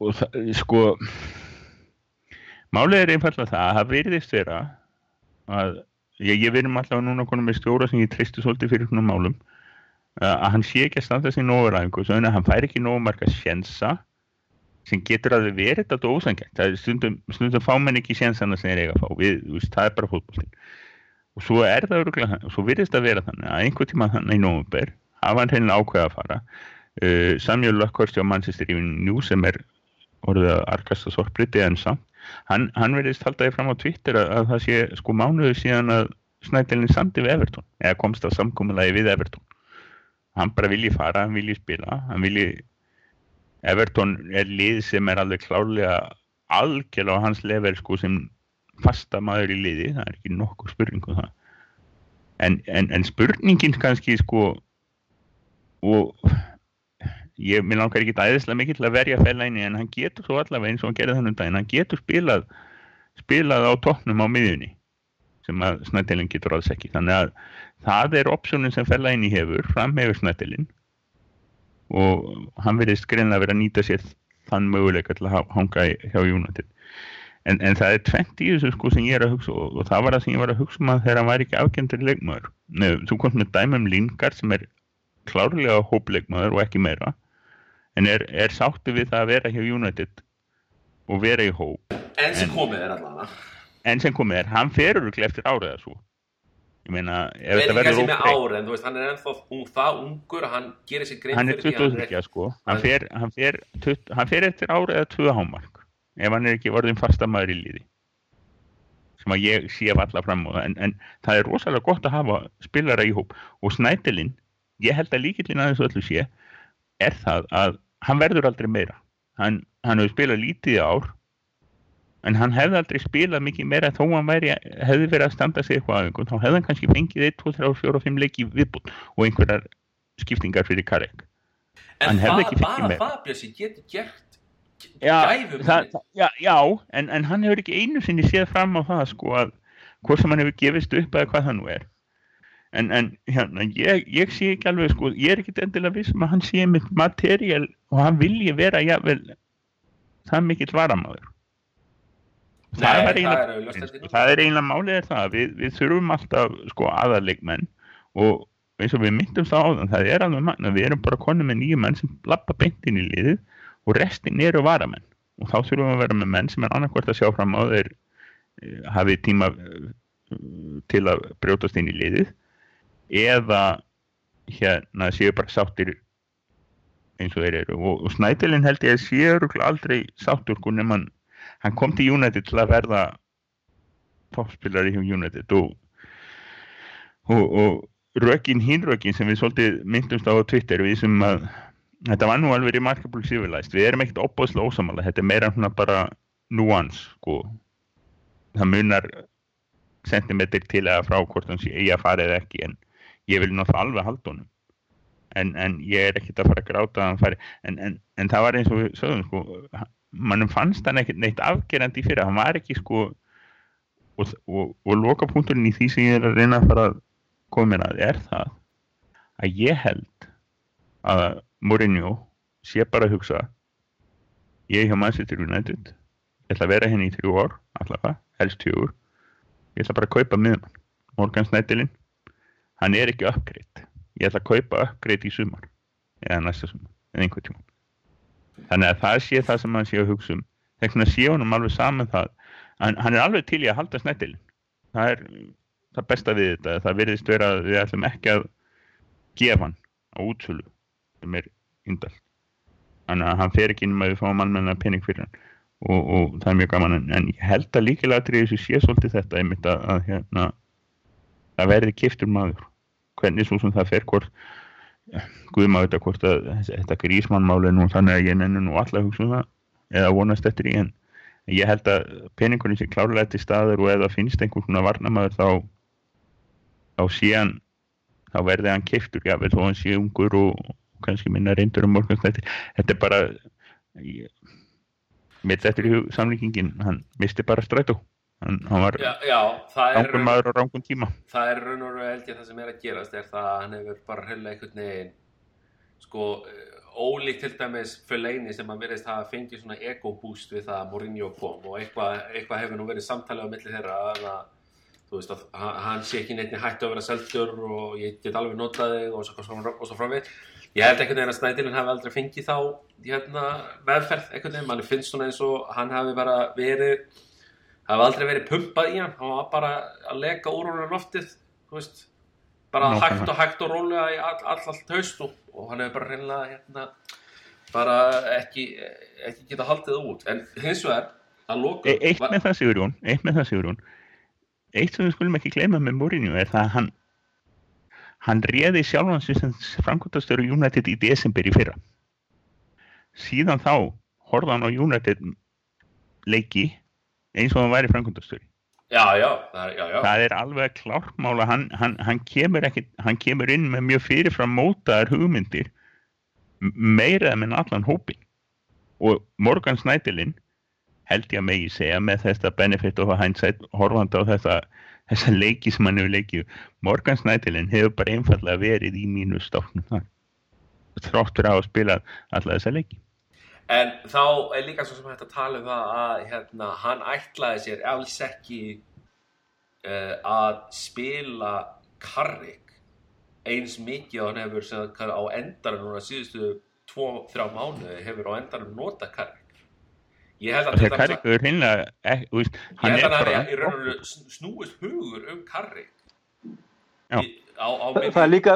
og það, sko málið er einfallega það að það veriðist vera að ég, ég verðum alltaf núna konum með stjóra sem ég treystu svolítið fyrir svona málum að hann sé ekki að standa sig nógu ræðingu þannig að hann fær ekki nógu marga sjensa sem getur að verið þetta ósangægt það er stundum, stundum fá menn ekki sjensana sem þeir eiga að fá, við, við, það er bara fólkbólting og svo er það öruglega og svo virðist að vera þannig að einhver tíma þannig í nógumber hafa hann reynilega ákveða að fara. Uh, Samuel Luckhurst á Manchester Evening News sem er orðið að arkasta sorpriti en samt hann, hann verðist haldaði fram á Twitter að, að það sé sko mánuðu síðan að Snædelin sandi við Everton eða komst að samkómulagi við Everton. Hann bara vilji fara, hann vilji spila hann vilji Everton er lið sem er alveg klárlega algjörlega á hans level sko sem fasta maður í liði. Það er ekki nokkuð spurning um það. En, en, en spurningin kannski sko og ég minn langar ekki aðeinslega mikið til að verja fælæni en hann getur svo allavega eins og hann gerði þannig daginn hann getur spilað spilað á toppnum á miðunni sem að snættilinn getur alls ekki. Þannig að það er opsjónin sem fælæni hefur framhefur snættilinn og hann verðist greinlega verið að nýta sér þann möguleika til að hanga hjá United. En, en það er tvent í þessu sko sem ég er að hugsa og, og það var það sem ég var að hugsa um að þegar hann væri ekki afgjendur leikmaður. Nei, þú komst með dæmum Lingard sem er klárlega hópleikmaður og ekki meira en er, er sáttu við það að vera hjá United og vera í hóp. En sem komið er allavega en sem komið er, hann ferur eftir áriða svo ég meina, ef þetta verður óbreytt- hann er ennþá ung, það ungur hann gerir sér grein hann er fyrir því að 23 sko. Hann fer, hann, fer, hann fer eftir ára eða tvö hámark ef hann er ekki orðin fastamæður í líði sem að ég sé valla fram á það. En, en það er rosalega gott að hafa spilara í hóp. Og Snædelin ég held að líkillin að þessu öllu sé er það að hann verður aldrei meira. Hann, hann hefur spilað lítið ár en hann hefði aldrei spilað mikið meira þó hann væri, hefði verið að standa sig eitthvað aðeins þá hefði hann kannski fengið 1, 2, 3, 4 og 5 leiki viðbútt og einhverjar skiptingar fyrir Karek. En það, bara Bjössi getur gert gæfum já, já en, en hann hefur ekki einu sinni séð fram á það sko að hvort sem hann hefur gefist upp eða hvað það nú er. En, en hérna, ég, ég sé ekki alveg sko, ég er ekki endilega viss um að hann sé mitt materiál og hann vilji vera jafnvel það mikill varamaður Nei, það er eiginlega- auðvitað sko, það er eiginlega málið er það við, við þurfum alltaf sko aðarleikmenn og eins og við myndumst á áðan það er alveg magna, við erum bara konum með nýju menn sem lappa beint inn í liðið og restin eru varamenn. Og þá þurfum við að vera með menn sem er annarkvort að sjá fram á þeir eh, hafi tíma eh, til að brjótast inn í liðið eða hérna séu bara sáttir eins og þeir eru. Og, og Snædilin held ég að séu aldrei sáttur sko nema hann kom til United til að verða toppspilari hjá United og, og, og rökin hínrökin sem við svolítið myndumst á Twitter við sem að þetta var nú alveg remarkable civilized. Við erum ekkert opbóðslega ósamála þetta er meira svona bara nuans sko. Það munar sentimetr til eða frá hvort hann sé eigi að fara eða ekki en ég vil náttúrulega alveg halda honum. En, en ég er ekkert að fara að gráta að hann fari. En, en, en það var eins og við sögum sko mannum fannst hann ekkert neitt afgerandi fyrir hann var ekki sko og, og, og lokapunkturinn í því sem ég er að reyna að fara að koma mér að er það að ég held að Mourinho sé bara að hugsa ég er hjá Manchester United ég ætla að vera henni í þrjú ár allavega, helst fjögur ég ætla bara að kaupa miðmann Morgan Snædilin hann er ekki uppgreitt ég ætla að kaupa uppgreitt í sumar eða næsta sumar, eða einhver tíma þannig að það sé það sem hann sé að hugsa um. Þess vegna sé honum alveg saman það. Hann, hann er alveg til í að halda Snædilin það er það besta við þetta það virðist vera að við ætlum ekki að gefa hann á útsölu sem er indal þannig að hann fer ekki inn með að við fáum almenna pening fyrir hann. Og, og það er mjög gaman en, en ég held að líkilega til þessu sé svolítið þetta einmitt að, að hérna, það verði kiptur maður. Hvernig svo sem það fer hvort guðum að þetta hvort að þetta grísmannmáli nú þannig að ég nenni nú alltaf að hugsa um það eða vonast eftir í en, ég held að peningurinn sé klárlega til staður og það finnst einhvern svona varnamæður þá þá sé hann þá verði hann keiftur, já, þó hann sé ungur og kannski minna reyndur um morgun þetta, er bara í hug samlíkingin. Hann misti bara strætó hann, hann var Já, já, rángur maður á rángum tíma. Það er raun og raun held ég það sem er að gerast er það að hann hefur bara hreinlega einhvern veginn sko ólíkt til dæmis Fellaini sem að verðist hafa fengið svona ego boost við það að Mourinho kom og eitthvað, eitthvað hefur nú verið samtalið á milli þeirra að að, þú veist að hann, sé ekki neitt hægt að vera seldur og ég get alveg notað þig og svo, svo, framvið ég held einhvern veginn að Snædilin hafi aldrei fengið þá hérna, meðferð einhvern veginn, mann finnst svona eins og hann hafi bara verið hafi aldrei verið pumpað í hann. Hann var bara að leka úr honum loftið þú veist. Bara Nákvæmlega. hægt og hægt og rólega í all, all, allt haust og, og hann hefur bara reynilega hérna, bara ekki, ekki geta haldið það út. En hins vegar að loka E eitt með það Sigurjón eitt með það Sigurjón. Eitt sem við skulum ekki gleyma með Mourinho er það að hann hann réði sem framkvæmtastöru United í desember í fyrra. Síðan þá horfði hann á United leiki eins og hann væri framkvæmtastöru já, já, já, já. það er alveg klármála hann, hann, hann, kemur ekki, hann kemur inn með mjög fyrirfram mótaðar hugmyndir m- meira en allan hópin og Morgan Snædilinn held ég að megi segja með þetta benefit of hindsight horfandi á þetta þessa leiki sem hann hefur leikið Morgan Snædilinn hefur bara einfallega verið í mínu stáknum þar þrátt fyrir að hafa spilað alla þessa leiki En þá er líka svo sem hægt að tala um það að hérna, hann ætlaði sér alls ekki uh, að spila Carrick eins mikið og hann hefur sem á endanum núna síðustu 2-3 mánuði hefur á endanum nota Carrick. Ég held að Karrik er ég hann held er bara er í raun og veru sn- snúist hugur um Carrick. Já. Í- Á, á Það það er líka,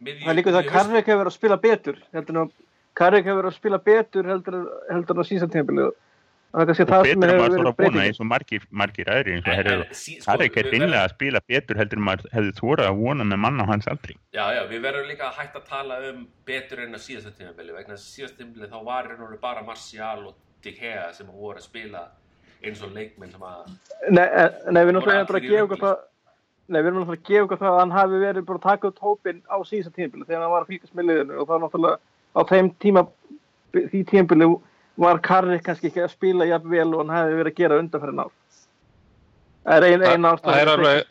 miðju- það er líka það að Karrik hefur verið að spila betur heldur en að Karrik hefur verið að spila betur heldur, heldur en á síðan kannski og það sem betur en maður verið að vona eins og margir, margir aðri eins og en sí- sko, er verðum- að spila betur heldur en maður hefði þórað að vona með mann á hans aldri. Já, já, við verðum líka að hætta að tala um betur en að síðasta tímabili vegna þess að síðasta tímabili þá var veru bara Martial og De Gea sem voru að spila eins og leikmenn sem að Nei, eh, nei, við náttúrulega Voru bara að gefa okkur það Nei, við erum náttúrulega að gefa okkur það að hann hafi verið bara að taka upp hópinn á síðasta tímabili þegar hann var að fylgjast með liðinu og það náttúrulega á þeim tíma því tímabili var Karrik kannski ekki að spila jafn vel og hann hafi verið að gera undanferðin ár. Það er ein, Það- ein ástæða það er alveg-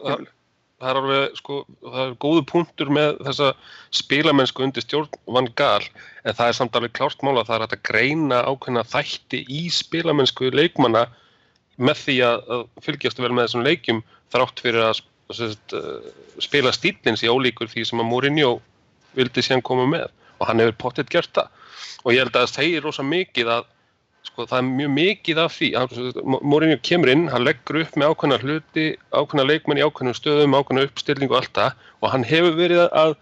það er alveg, sko, það er góðu punktur með þessa spilamennsku undir stjórn Van Gaal, en það er samt alveg klárt mála að það er að greina ákveðna þætti í spilamennsku leikmanna með því að, fylgjast vel með þessum leikjum þrátt fyrir að uh, spila stílinn sé ólíkur því sem að Mourinho vildi síðan koma með og hann hefur pottet gert það. Og ég held að það segir rosa mikið að sko, það er mjög mikið af því. Mourinho kemur inn, hann leggur upp með ákveðna hluti, ákveðna leikmenn í ákveðnum stöðum, ákveðna uppstilling og allt það. Og hann hefur verið að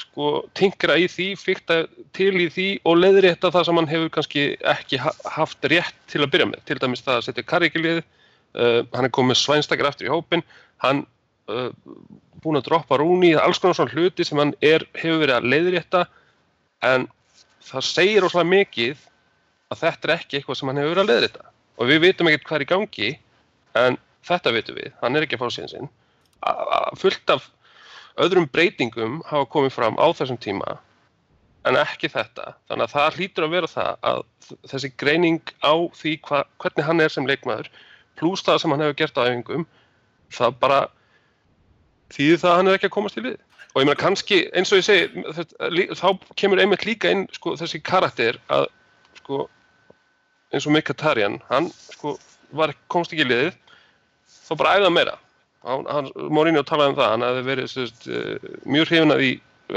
sko, tinkra í því, fyrta til í því og leiðrétta það sem hann hefur kannski ekki ha haft rétt til að byrja með, til dæmis það að setja karrikilið uh, hann er komið svænstakar aftur í hópin hann uh, búin að droppa rúni, alls konar svona hluti sem hann er, hefur verið að leiðrétta en það segir óslega mikið að þetta er ekki eitthvað sem hann hefur verið að leiðrétta. Og við vitum ekkert hvað er í gangi en þetta vitum við, hann er ekki að fá síðan sinn. Fullt af öðrum breytingum hafa komið fram á þessum tíma en ekki þetta. Þannig að það hlýtur að vera það að þessi greining á því hva, hvernig hann er sem leikmaður pluss það sem hann hefur gert á æfingum það bara þýðir það að hann er ekki að komast til við og ég meina kannski eins og ég segi þá kemur einmitt líka inn sko, þessi karakter að sko, eins og Mkhitaryan hann sko, var, komst ekki í liðið þá bara æða meira. Mourinho talaði um það hann hefði verið sérst, uh, mjög hrifin að því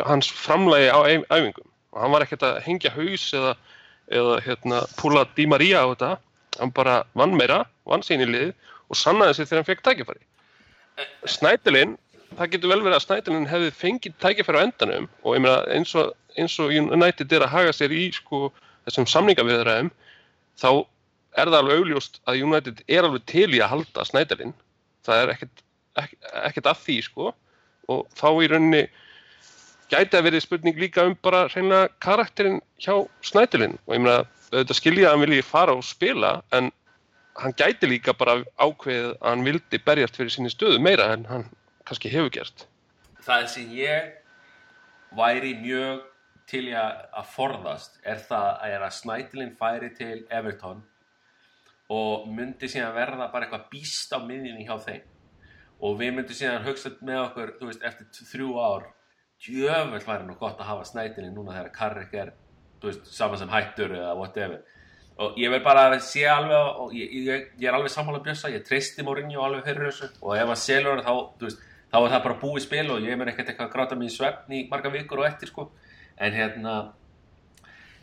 hans framlægi á æf- æfingum. Og hann var ekkert að hengja haus eða, eða hérna, púla Di Maria á þetta. Hann bara vann meira, vann sín í lið og sannaði sig þegar hann fekk tækifæri. Snædilinn það getur vel verið að Snædilinn hefði fengið tækifæri á endanum og ég meina eins og, eins og United er að haga sér í sko, þessum samningaviðræðum þá er það alveg augljóst að United er alveg til í að halda Snædilinn það er ekkert, ekkert, að því sko. Og þá í rauninni gæti að verið spurning líka um bara reynilega karakterinn hjá Snædilinn og ég meina auðvitað skilja að hann vilji fara og spila en hann gæti líka bara ákveðið að hann vildi berjast fyrir sinni stöðu meira en hann kannski hefur gert. það sem ég væri mjög til í að, að forðast er það að, að Snædilinn færi til Everton og myndi síðan verða bara eitthvað býst á miðjunni hjá þeim. Og við myndum síðan hugsa með okkur þú veist, eftir þrjú ár djöfull væri nú gott að hafa Snædilinn núna þegar Karrik er veist, saman sem hættur eða whatever. Og ég vil bara sé alveg og ég, ég, ég er alveg sammála Bjössa, ég treysti Mourinho alveg fyrir þessu. Og ef hann selur þá, þú veist, þá er það bara búið spil og ég mun ekkert eitthvað að gráta mig í svefn í marga vikur og eftir sko. En hérna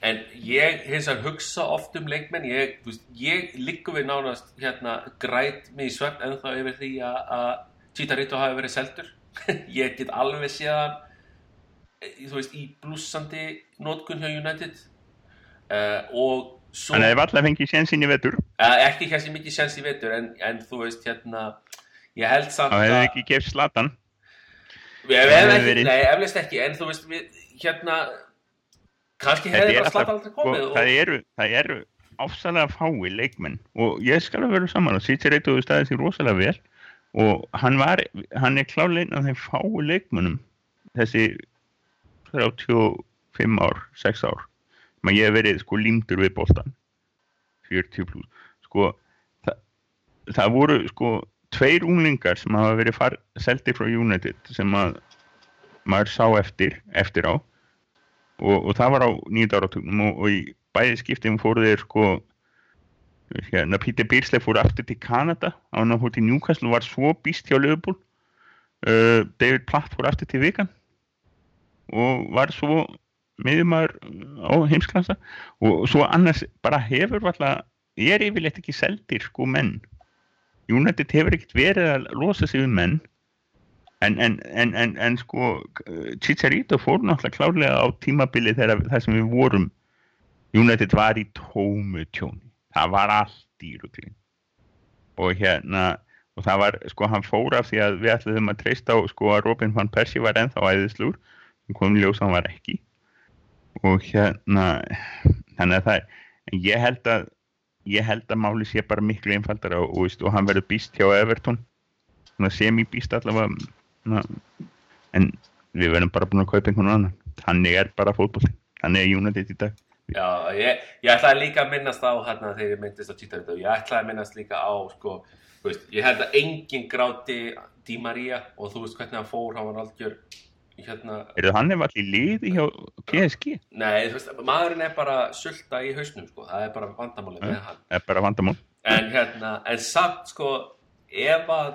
en ég hins vegar hugsa oft um leikmenn. Ég, veist, ég liggur við nánast hérna græt mig í svefn en þá yfir því að Chicharito hafi verið seldur. Ég get alveg séðan þú veist, í blúsandi nótkun hjá United. Uh, og svo Hann hefði alltaf fengið sénsinn í vetur. Uh, ekki kannski mikið sens í vetur en, en þú veist, hérna ég held samt Það hefði að ekki gefst slatan Það hefði ekki, verið- nei, eflust ekki, en þú veist, við, hérna, kannski hefði bara alltaf, slatt aldrei sko, komið það og, eru, það eru ásalega fái leikmenn og ég skal að vera saman og Sitsi reytuðu staðið sér rosalega vel og hann var, hann er klálein af þeim fái leikmennum þessi 35 ár, 6 ár maður ég hef verið sko límdur við boltan 40 pluss sko það, það voru sko tveir unglingar sem hafa verið seldi frá United sem að maður sá eftir, eftir á. Og, og það var á nýjönda áratugnum og, og í bæði skiptum fóru þeir sko hérna Peter Beardsley fór aftur til Kanada á hann að fór til Newcastle og var svo býst hjá Liverpool. Uh, David Platt fór aftur til Vikan og var svo miðjumæður á heimsklassa og svo annars bara hefur alltaf, ég er yfirleitt ekki seldir sko menn United hefur ekkert verið að losa sig um menn. En, en, en, en, sko Chicharito fór náttúrulega klárlega á tímabili þegar það sem við vorum. United var í tómu tjóni. Það var allt í ruglin og hérna og það var, sko, hann fór af því að við ætlaðum að treysta á, sko, að Robin van Persie var ennþá æðislur, sem kom í ljós að hann var ekki. Og hérna þannig að það ég held að ég held að máli sé bara miklu einfaldara og, og, og hann verður býst hjá Everton. Svona semi-býst allavega na, en við verðum bara búin að kaupa einhvern annan. Þannig er bara fótbolli, þannig er United í dag. Já, ég, ég ætlaði líka að minnast á, hérna, þegar ég myndist á Chicharito, ég ætlaði að minnast líka á, sko, veist, ég held að enginn gráti Di Maria og þú veist hvernig hann fór, hann var algjör, hérna, er hann ef allir liði hjá PSG nei, þú veist, maðurinn er bara sulta í hausnum, sko, það er bara vandamáli með hann. er bara vandamál. En hérna, en samt sko ef að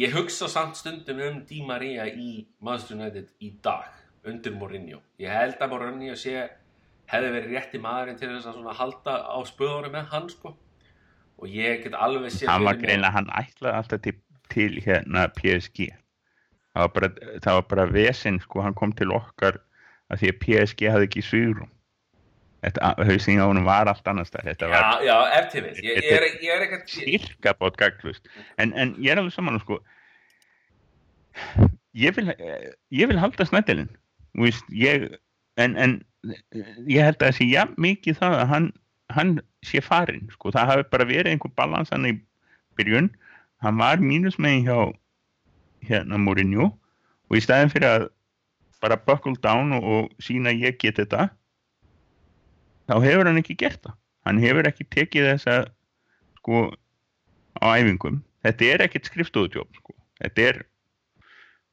ég hugsa samt stundum um Di Maria í Manchester United í dag undir Mourinho. Ég held að Mourinho sé hefði verið rétti maðurinn til þess að svona halda á spöðunum með hann sko. Og ég get alveg séð hann var greinlega, hann ætlaði alltaf til, til hérna PSG það var bara, það var bara vesinn sko, hann kom til okkar að því að PSG hafði ekki svírum þetta hausinn á honum var allt annars þetta var já, já, ef til við ég, ég er, er ekkert ég, cirka bótt gaglust en, en ég er alveg saman sko. Ég vil ég vil halda snættilinn en, en ég held að það sé jafn mikið það að hann, hann sé farinn sko. það hafi bara verið einhver balans hann í byrjun. Hann var mínusmegin hjá hérna Mourinho. Og í staðin fyrir að bara buckle down og, og sína ég get þetta þá hefur hann ekki gert það. Hann hefur ekki tekið þessa sko á æfingum. Þetta er ekkert skrifstofutjóp sko. þetta er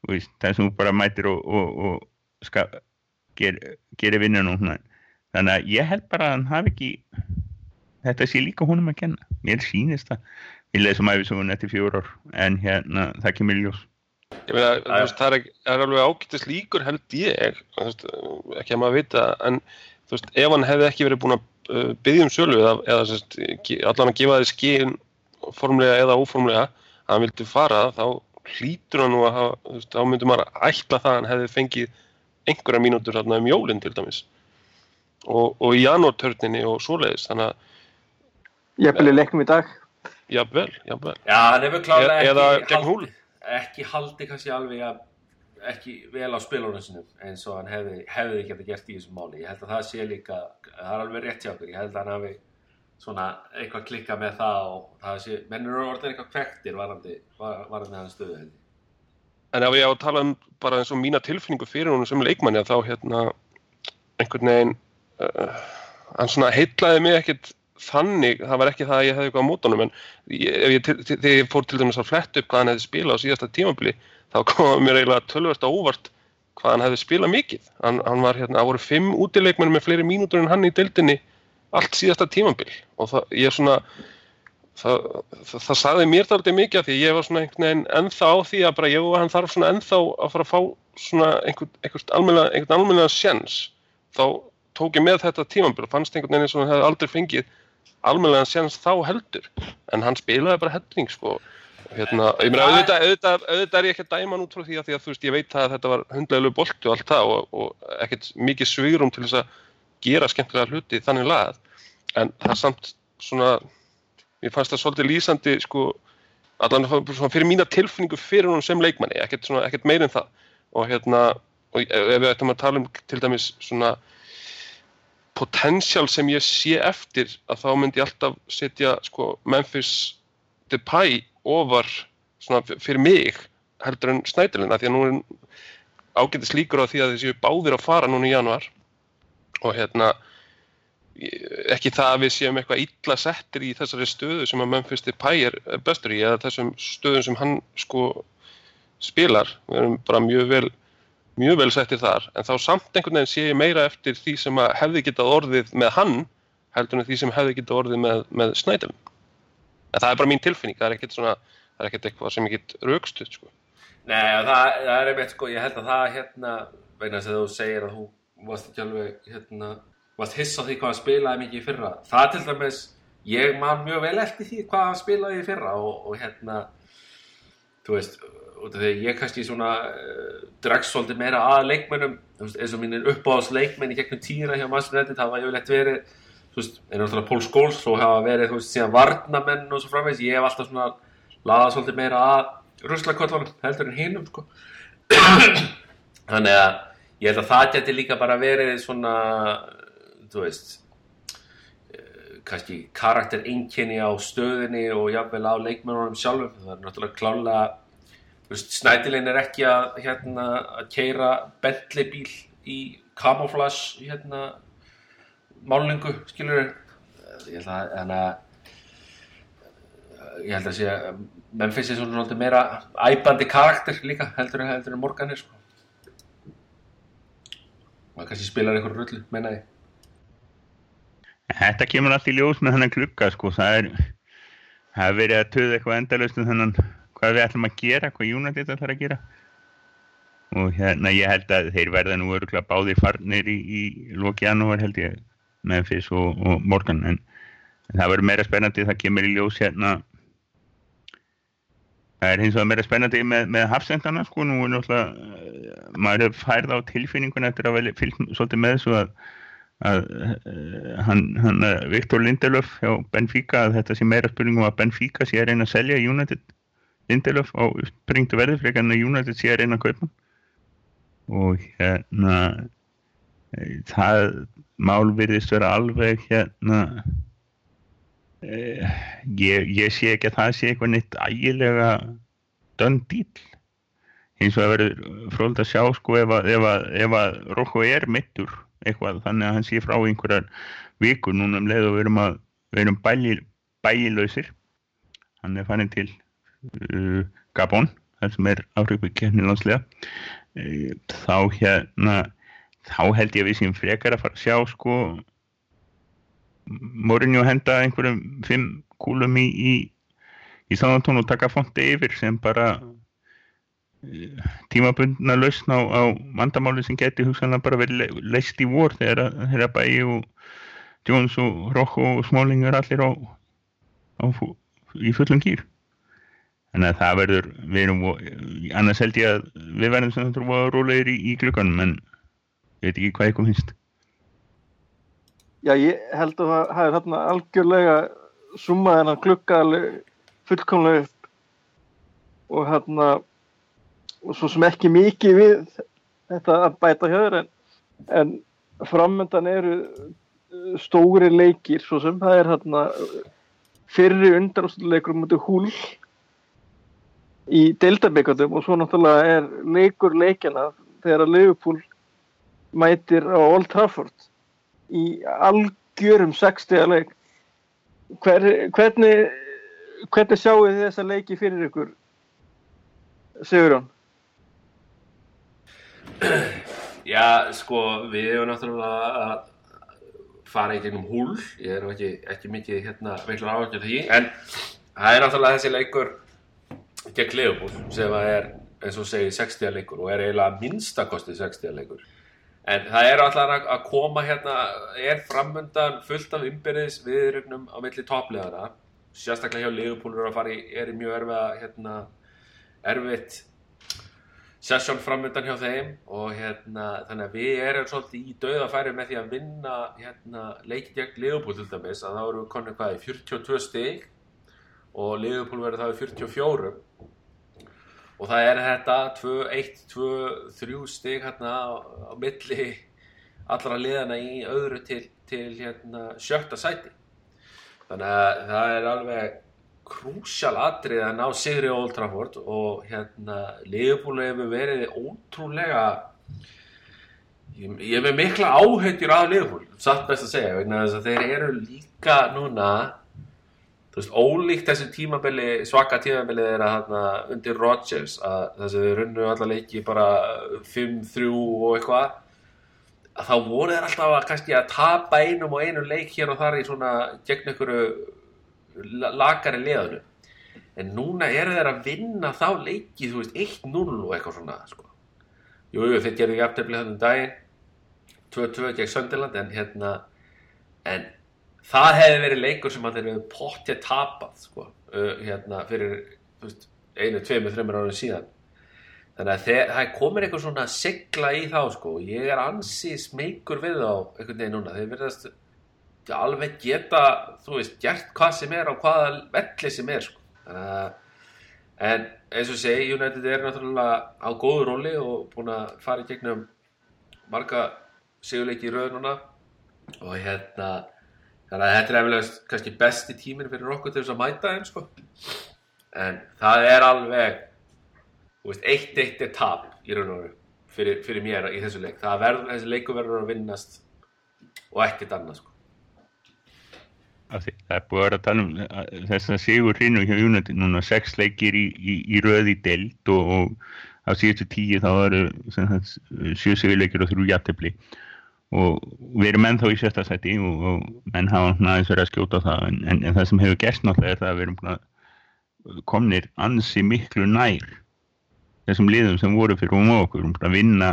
veist, það sem þú bara mætir og, og, og ska, ger, gerir vinnun og svona. Þannig að ég held bara að hann hafi ekki þetta sé líka honum að kenna. Mér sýnist það. Við lesum æfisugun eftir fjór ár en hérna það kemur ljós. Ég meina, þú veist, það er, það er alveg ágættis líkur held ég, þú veist, ekki að maður vita, en þú veist, ef hann hefði ekki verið búin að uh, byggja um sölu eða, eða ge- allan að gefa þér skinn formlega eða óformlega að hann vildi fara, þá hlýtur hann nú að hafa, þú veist, þá myndi maður ætla það að hann hefði fengið einhverja mínútur þarna um jólinn til dæmis og, og í janúartörninni og svoleiðis, þannig að, Ég byrja leikum í dag. jafnvel, jafnvel. já, hann hefur klálega E- eða ekki gegn Hull. Ekki haldi kannski alveg að ekki vel á spilunum sinum eins og hann hefði, hefði geta gert í þessum máli ég held að það sé líka, það er alveg rétt hjá okkur ég held að hann hafi svona eitthvað klikka með það og það sé, menn eru orðin eitthvað kvektir varandi, var- varandi hann stöðu held. En ef ég á að tala um bara eins og mína tilfinningu fyrir honum sem leikmanni að þá hérna einhvern veginn uh, hann svona heitlaði mig ekkert þannig, það var ekki það að ég hefði eitthvað á mótunum en ég, ég, þegar ég fór til dæmis að fletta upp hvað hann hefði spilað á síðasta tímabili þá kom mér eiginlega tölvöld á óvart hvað hann hefði spilað mikið. Hann, hann var hérna, það voru fimm útileikmenn með fleiri mínútur en hann í deildinni allt síðasta tímabil. Og það, ég svona það, það, það sagði mér þáttið mikið af því ég var svona einhvern veginn ennþá á því að bara ég og hann þarf svona ennþá að fara að fá svona einhvern, einhvern sjens þá tók ég með þetta tímabil og fannst einhvern veginn eins og hann hefði aldrei fengið almennilega sjens þá heldur. En hann spilaði bara helling sko. Hérna, ég meina auðvitað, auðvitað, auðvitað er ég ekki að dæma hann út frá því að því að þú veist ég veit að þetta var hundleglu bolti og allt það og, og ekkert mikið svigrum til þess að gera skemmtilega hluti þannig lagað. En það er samt svona mér fannst það svolítið lýsandi sko, allan fyrir mína tilfinningu fyrir hún sem leikmanni, ekkert, ekkert meir en það. Og hérna og ef við ættum að tala um til dæmis svona potential sem ég sé eftir að þá myndi ég alltaf setja sko, Memphis Depay ofar fyrir mig heldur en Snædilina því að nú er ágætis líkur á því að þessi báðir að fara núna í januar og hérna ekki það að við séum eitthvað illa settir í þessari stöðu sem að Memphis Depay er bestur í eða þessum stöðum sem hann sko spilar, við erum bara mjög vel mjög vel settir þar, en þá samt einhvern veginn sé ég meira eftir því sem hefði getað orðið með hann heldur en því sem hefði getað orðið með, með Snædel en það er bara mín tilfinning, það er ekkert svona það er ekkert eitthvað sem ég get raukstuð sko. Nei, það, það er einmitt sko, ég held að það hérna, vegna þess að þú segir að þú varst ekki alveg, hérna, varst hiss á því hvað spilaði mikið í fyrra. Það til dæmis, ég man mjög vel eftir því hvað spilaði í fyrra og, og hérna, þú veist, því að ég kannski svona uh, dregst svolítið meira að leikmennum, eins og mínir uppáðs leikmenn í gegnum tíra hjá United, það var yfirleitt verið, þú veist, er náttúrulega Pól Skóls og hafa verið, þú veist, síðan varnamenn og svo framvegs, ég hef alltaf svona laðað svolítið meira að ruslaköllunum heldur en hinum sko. þannig að ég held að það geti líka bara verið svona þú veist eh, kannski karakter einkenni á stöðinni og jafnvel á leikmennunum sjálfum það er náttúrulega klálega þú veist, Snædilin er ekki að hérna að keira Bentley bíl í camouflage hérna málingu skilur ég held að, að ég held að sé að Memphis er svona svolítið meira æpandi karakter líka heldur, en Morgan er sko. maður kannski spilar einhver rullu, menna ég. Þetta kemur allt í ljós með þennan klukka sko, það er það er verið að töða eitthvað endalaust um þennan hvað við ætlum að gera, hvað United ætlar að gera. Og hérna ég held að þeir verða nú öruglega báðir farnir í, í loki janúar held ég Memphis og, og Morgan. En, en það verður meira spennandi, það kemur í ljós hérna. Það er hins vegar meira spennandi með, með hafsendana sko, nú er náttúrulega eh, maður er færð á tilfinningun eftir að vel fylgst svolítið með þessu að að uh, hann, hann uh, Viktor Lindelöf hjá Benfica að þetta sé meira spurningum að Benfica sé að reyna að selja United Lindelöf á springtu verði frekar en að United sé að reyna að kaupa. Og hérna e, það mál virðist vera alveg hérna e, ég, ég sé ekki að það sé eitthvað neitt ægilega dönn dýl eins og að verður fróld að sjá sko ef að, að, að Rokko er mittur eitthvað þannig að hann sé frá einhverjar vikur núna um leið og við erum, erum bæli, bælilausir. Hann er fannin til uh, Gabon þar sem er áhrifku kemnilandslega uh, þá hérna þá held ég að við séum frekar að fara að sjá sko Mourinho henda einhverjum fimm kúlum í í, í Sáðantón og taka fonti yfir sem bara tímabundna lausn á, á vandamáli sem geti hugsanlega bara verið le leist í vor þegar þeirra bæi og Jones og Rocco og Smalling er allir á, á í fullum gýr þannig að það verður við erum, annars held ég að við verðum sem þetta voru rólegir í, í klukkanum en ég veit ekki hvað kom hinst Já, ég held að það hafi þarna algjörlega summað hennar klukka fullkomlega upp. Og hérna og svo sem ekki mikið við þetta að bæta höður en, en framöndan eru uh, stóri leikir svo sem, það er hérna fyrri undanústuleikur mútið húl í deildabikatum og svo náttúrulega er leikur leikjana þegar að Liverpool mætir á Old Trafford í algjörum 60 leik Hver, hvernig hvernig sjáu þið þessa leiki fyrir ykkur Sigurjón? Já, sko, við hefum náttúrulega að fara í gegnum húl, ég er ekki, ekki mikið hérna miklu áhugjur því, en það er náttúrulega þessi leikur gegn Leopold sem er, eins og segir, 60 leikur og er eiginlega minnstakosti 60 leikur. En það er alltaf að koma hérna, er framöndan fullt af umbyrðis viðrögnum á milli topplegara, sérstaklega hjá Leopold er að fara í, er í mjög erfiða, hérna, erfitt sessjón framöndan hjá þeim og hérna, þannig að við erum svolítið í dauðafæri með því að vinna hérna, leikið gegn Leopold til dæmis að þá erum við konið hvað í 42 stig og Leopold verður það í 44 og það er þetta 2, 1, 2, 3 stig hérna á, milli allra liðana í öðru til, til hérna, sjötta sæti. Þannig að það er alveg krúsjál atrið að ná sigri Old Trafford og hérna Leopold hefur verið ótrúlega ég, ég hef mikla áhengjur af Leopold, satt best að segja þeir eru líka núna þú veist, ólíkt þessi tímabili, svaka tímabili þeirra hérna undir Rodgers að þess að þeir runnu alla leiki bara 5-3 og eitthvað að þá voru þeir alltaf að kannski að tapa einum og einum leik hér og þar í svona gegn einhverju lakari liðanu en núna eru þeir að vinna þá leiki, þú veist, 1-0 og eitthvað svona, sko. Jú, jú, þeir gerðu jafntefni þannig daginn 2-2 gegn Sönderland en hérna en það hefði verið leikur sem að þeir hefði pottið tapað, sko uh, hérna, fyrir, veist einu, tveimu, þreymur árið síðan. Þannig að þeir, það komir eitthvað svona sigla í þá, sko, ég er ansi smeykur við þá, einhvern veginn núna. Þeir verðast alveg geta, þú veist, gert hvað sem er á hvaða velli sem er sko. en eins og segi United er náttúrulega á góðu róli og búin að fara í gegnum marga sigurleiki í rauðnuna og hérna þannig að þetta er eflaust kannski besti tímin fyrir okkur til þess að mæta þeim sko. en það er alveg veist, eitt eitt er tap í raun og veru fyrir, fyrir mér í þessu leik. Það verður, þessi leiku verður að vinnast og ekkert annað sko. Það er búið að vera að tala um þess að Sigur Hrinu hjá United núna sex leikir í, í, í röði deild og, og á síðustu tíu þá eru sjö sigurleikir og þrjú jættefli og við erum ennþá í sérsta seti og, og menn hafa næðis verið að skjóta það. En, en, en það sem hefur gerst náttúrulega er það að við erum komnir ansi miklu nær þessum liðum sem voru fyrir um okkur. Um að vinna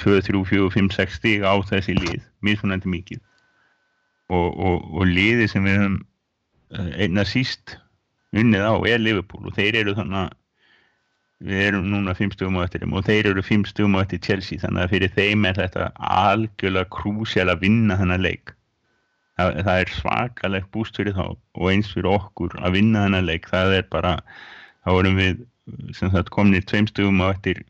2, 3, 4, 5, 6 stíg á þessi lið mismunandi mikið. Og, og, og liði sem við höfum einna síst unnið á er Liverpool og þeir eru þannig við erum núna 5 stugum á eftir þeim og þeir eru 5 stugum á eftir Chelsea þannig að fyrir þeim er þetta algjörlega krúsjál að vinna þennan leik. Það, það er svakalegt búst fyrir þá og eins fyrir okkur að vinna þennan leik. Það er bara, þá erum við sem sagt komnir 2 stugum á eftir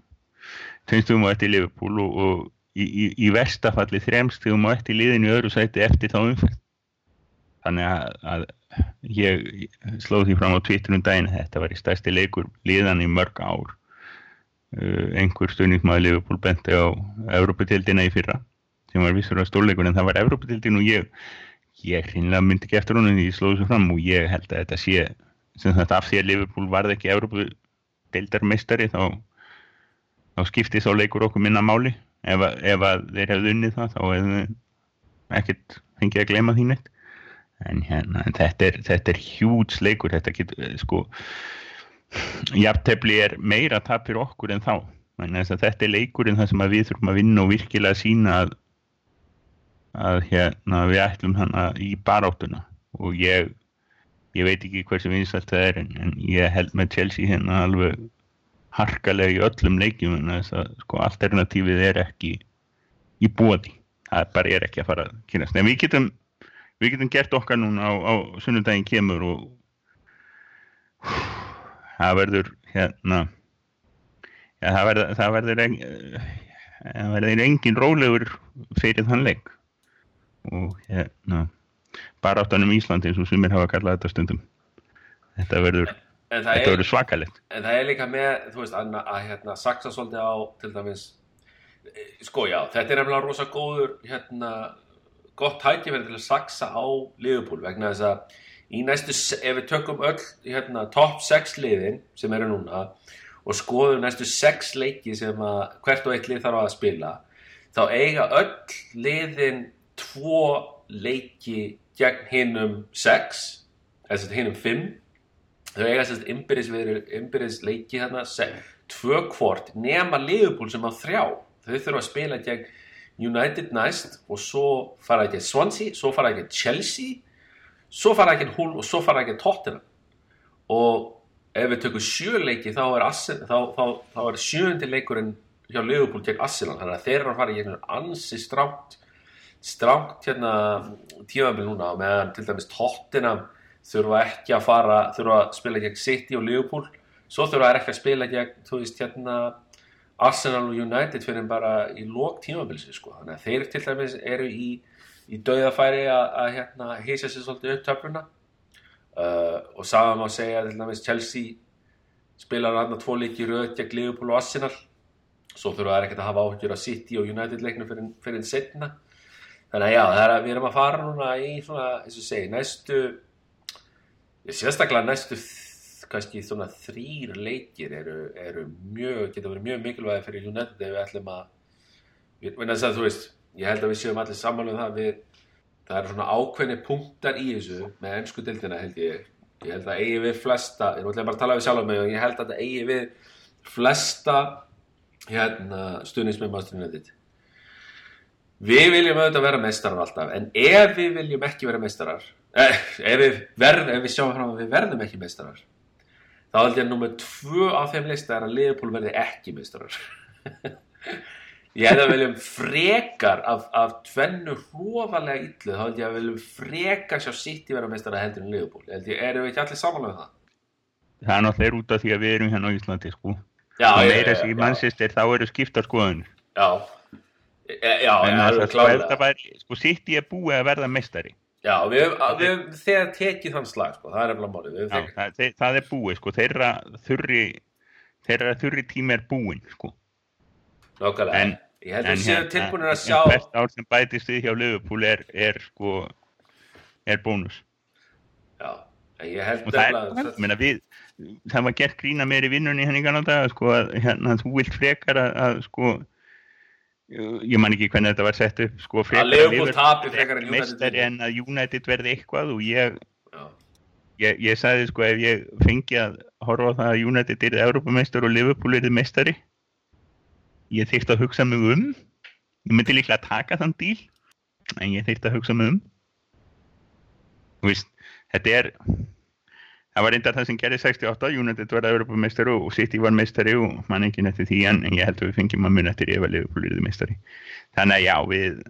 2 stugum á eftir Liverpool og, og í, í, í vestafalli þremstegum og eftir liðinu í öðru sæti eftir þá umfell þannig að, að ég slóð því fram á Twitter um daginn þetta var í stærsti leikur liðan í mörg ár. Uh, einhver stöðningsmaður Liverpool benti á Európa-tildina í fyrra sem var vissur á stórleikur en það var Európa-tildin og ég ég hreinlega myndi ekki eftir honum því ég slóði svo fram og ég held að þetta sé sem þetta af því að Liverpool varði ekki Európa-tildarmeistari þá þá skipti þá leikur okkur minna máli. Ef, ef þeir hefðu unnið það þá hefðu ekkert fengið að glema því neitt en hérna, þetta er, þetta er hjúts leikur, þetta getur sko jafntefni er meira tap fyrir okkur en þá. En þetta er leikurinn það sem við þurfum að vinna og virkilega sína að, að hérna, við ætlum hana í baráttuna. Og ég ég veit ekki hversu vinsalt það er en, en ég held með Chelsea hérna alveg harkalega í öllum leikjum en sko alternatífið er ekki í bóði það bara er ekki að fara að kynast en við getum, við getum gert okkar núna á, á sunnundaginn kemur og það verður hérna ja, það verður það verður, það verður engin rólegur fyrir þann leik. Og hérna baráttanum Íslandi eins og sumir hafa kallað þetta stundum. Þetta verður, En þetta er, verður svakalegt. en það er líka með, þú veist, að, að hérna, saksa svolítið á, til dæmis, eh, sko já, þetta er nefnilega rosa góður, hérna, gott tækifæri til að saksa á Liverpool vegna þess að í næstu, ef við tökum öll, hérna, top 6 liðin sem eru núna og skoðum næstu 6 leiki sem að hvert og eitt lið þarf að spila, þá eiga öll liðin tvo leiki gegn hinnum 6, eða hinnum 5 þau eiga sérst innbyrðis leiki þarna se- tvö hvort nema Liverpool sem á þrjá. Þau þurfa að spila gegn United næst og svo fara gegn Swansea svo fara gegn Chelsea svo fara gegn Hull og svo fara gegn Tottenham. Og ef við tökum sjö leiki þá er, þá, þá, þá er sjöundi leikurinn hjá Liverpool gegn Arsenal. Þannig að þeir eru að fara gegn ansi strátt strátt hérna tímabil núna. Meðan til dæmis Tottenham þurfa ekki að fara þurfa að spila gegn City og Liverpool svo þurfa þær ekki að spila gegn þú veist hérna Arsenal og United fyrir bara í lók tímabilsi sko. þannig að þeir til dæmis eru í, í dauðafæri að, að hérna hýsa sér svolítið upp töfluna. Uh, og saman má segja til dæmis Chelsea spilar hann að tvo leiki röð gegn Liverpool og Arsenal. Svo þurfa þær ekkert að hafa áhyggjur af City og United leiknum fyrir, fyrir setna þannig að já, það er að við erum að fara núna í svona, eins og segi, næstu sérstaklega næstu kannski svona þrýr leikir eru, eru mjög, geta verið mjög mikilvægi fyrir United ef við ætlum að við, við að þú veist, ég held að við séum allir samanlega um það við, það eru svona ákveðni punktar í þessu með ennsku dildina held ég. Ég held að eigi við flesta, ég ætla bara að tala við sjálf mig og ég held að það eigi við flesta hérna stuðnismenn Master United. Við viljum auðvitað vera meistarar alltaf, en ef við viljum ekki vera meistarar, eh, ef, við verð, ef við sjáum fram að við verðum ekki meistarar, þá held ég að nummer tvö af þeim lista er að Liverpool verði ekki meistarar. ég held að viljum frekar af, af tvennu hrófalega illu, þá held ég að viljum frekar sjá City vera meistarar heldur en Liverpool. Held ég, erum við ekki allir samanlega um það? það er náttúrulega út af því að við erum hérna á Íslandi sko. Já, og já, meira já, sem í já. mannsistir þá eru skiptar skoðunir Já, já, já, en já, það alveg er klárlega. væri, sko City er búið að verða meistari Já, við höfum við, höfum þegar tekið þann slag, sko, það er eftir málið. Já, þegar, það, það er búið sko þeirra þurri þeirra þurri tími er búinn sko nákvæmlega. En- ég held að séum hérna, tilbúinir að en sjá, hvert ár sem bætist við hjá Liverpool er, er sko er bónus já, en ég held og það er, ég meina við það var gert grína meir í vinnunni henni kannan dag sko að hérna þú vilt frekar að, að sko ég man ekki hvernig þetta var sett upp sko að Liverpool Liverpool tapi frekar en United. en að United verði eitthvað og ég, ég, ég sagði sko ef ég fengi að horfa á það að United yrði Európameistar og Liverpool yrði meistari ég þyrfti að hugsa mig um. Ég myndi líklega að taka þann díl en ég þyrfti að hugsa mig um. Þú veist, þetta er það var reyndar það sem gerði 68 United var Európameistari og City var meistari og mann ekki eftir því en, ég held að við fengjum að mun eftir ef að Liverpool yrði meistari. Þannig að já, við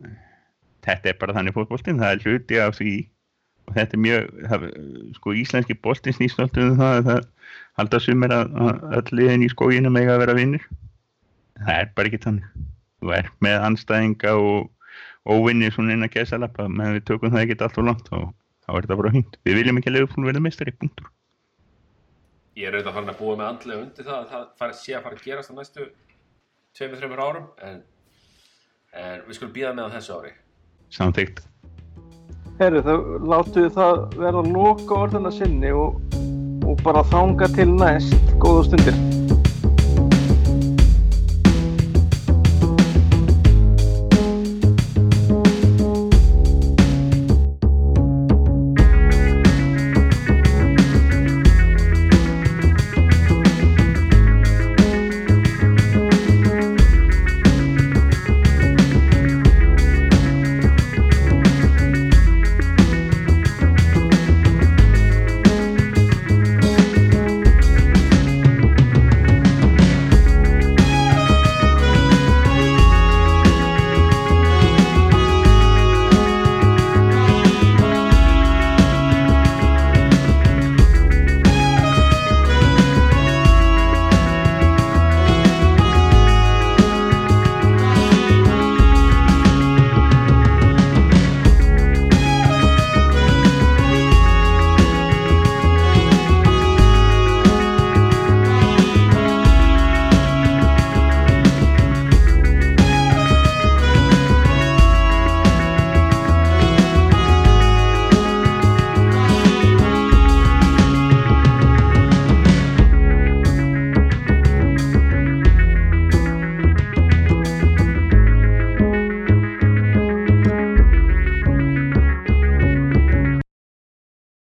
þetta er bara þannig fótboltinn, það er hluti af því og þetta er mjög það, sko íslenski boltinn snýst alltaf um það að það halda sumir að, að öll liðin í skóginu mega að vera vinnir það er bara ekki þannig. Þú er með anstæðinga og óvinni svona inn að gæsa lappa menn við tökum það ekki allt og langt og þá er þetta bara hýnt við viljum ekki að Liverpool verða meistari, punktur ég er auðvitað farin að búa með andlega undir það að það fari, sé að fara að gerast á næstu tveimur, þreimur árum, en, en við skulum býða með á þessu ári. samþygt Herru, þá látum við það verða loka orðina sinni og, og bara þanga til næst góða stundir.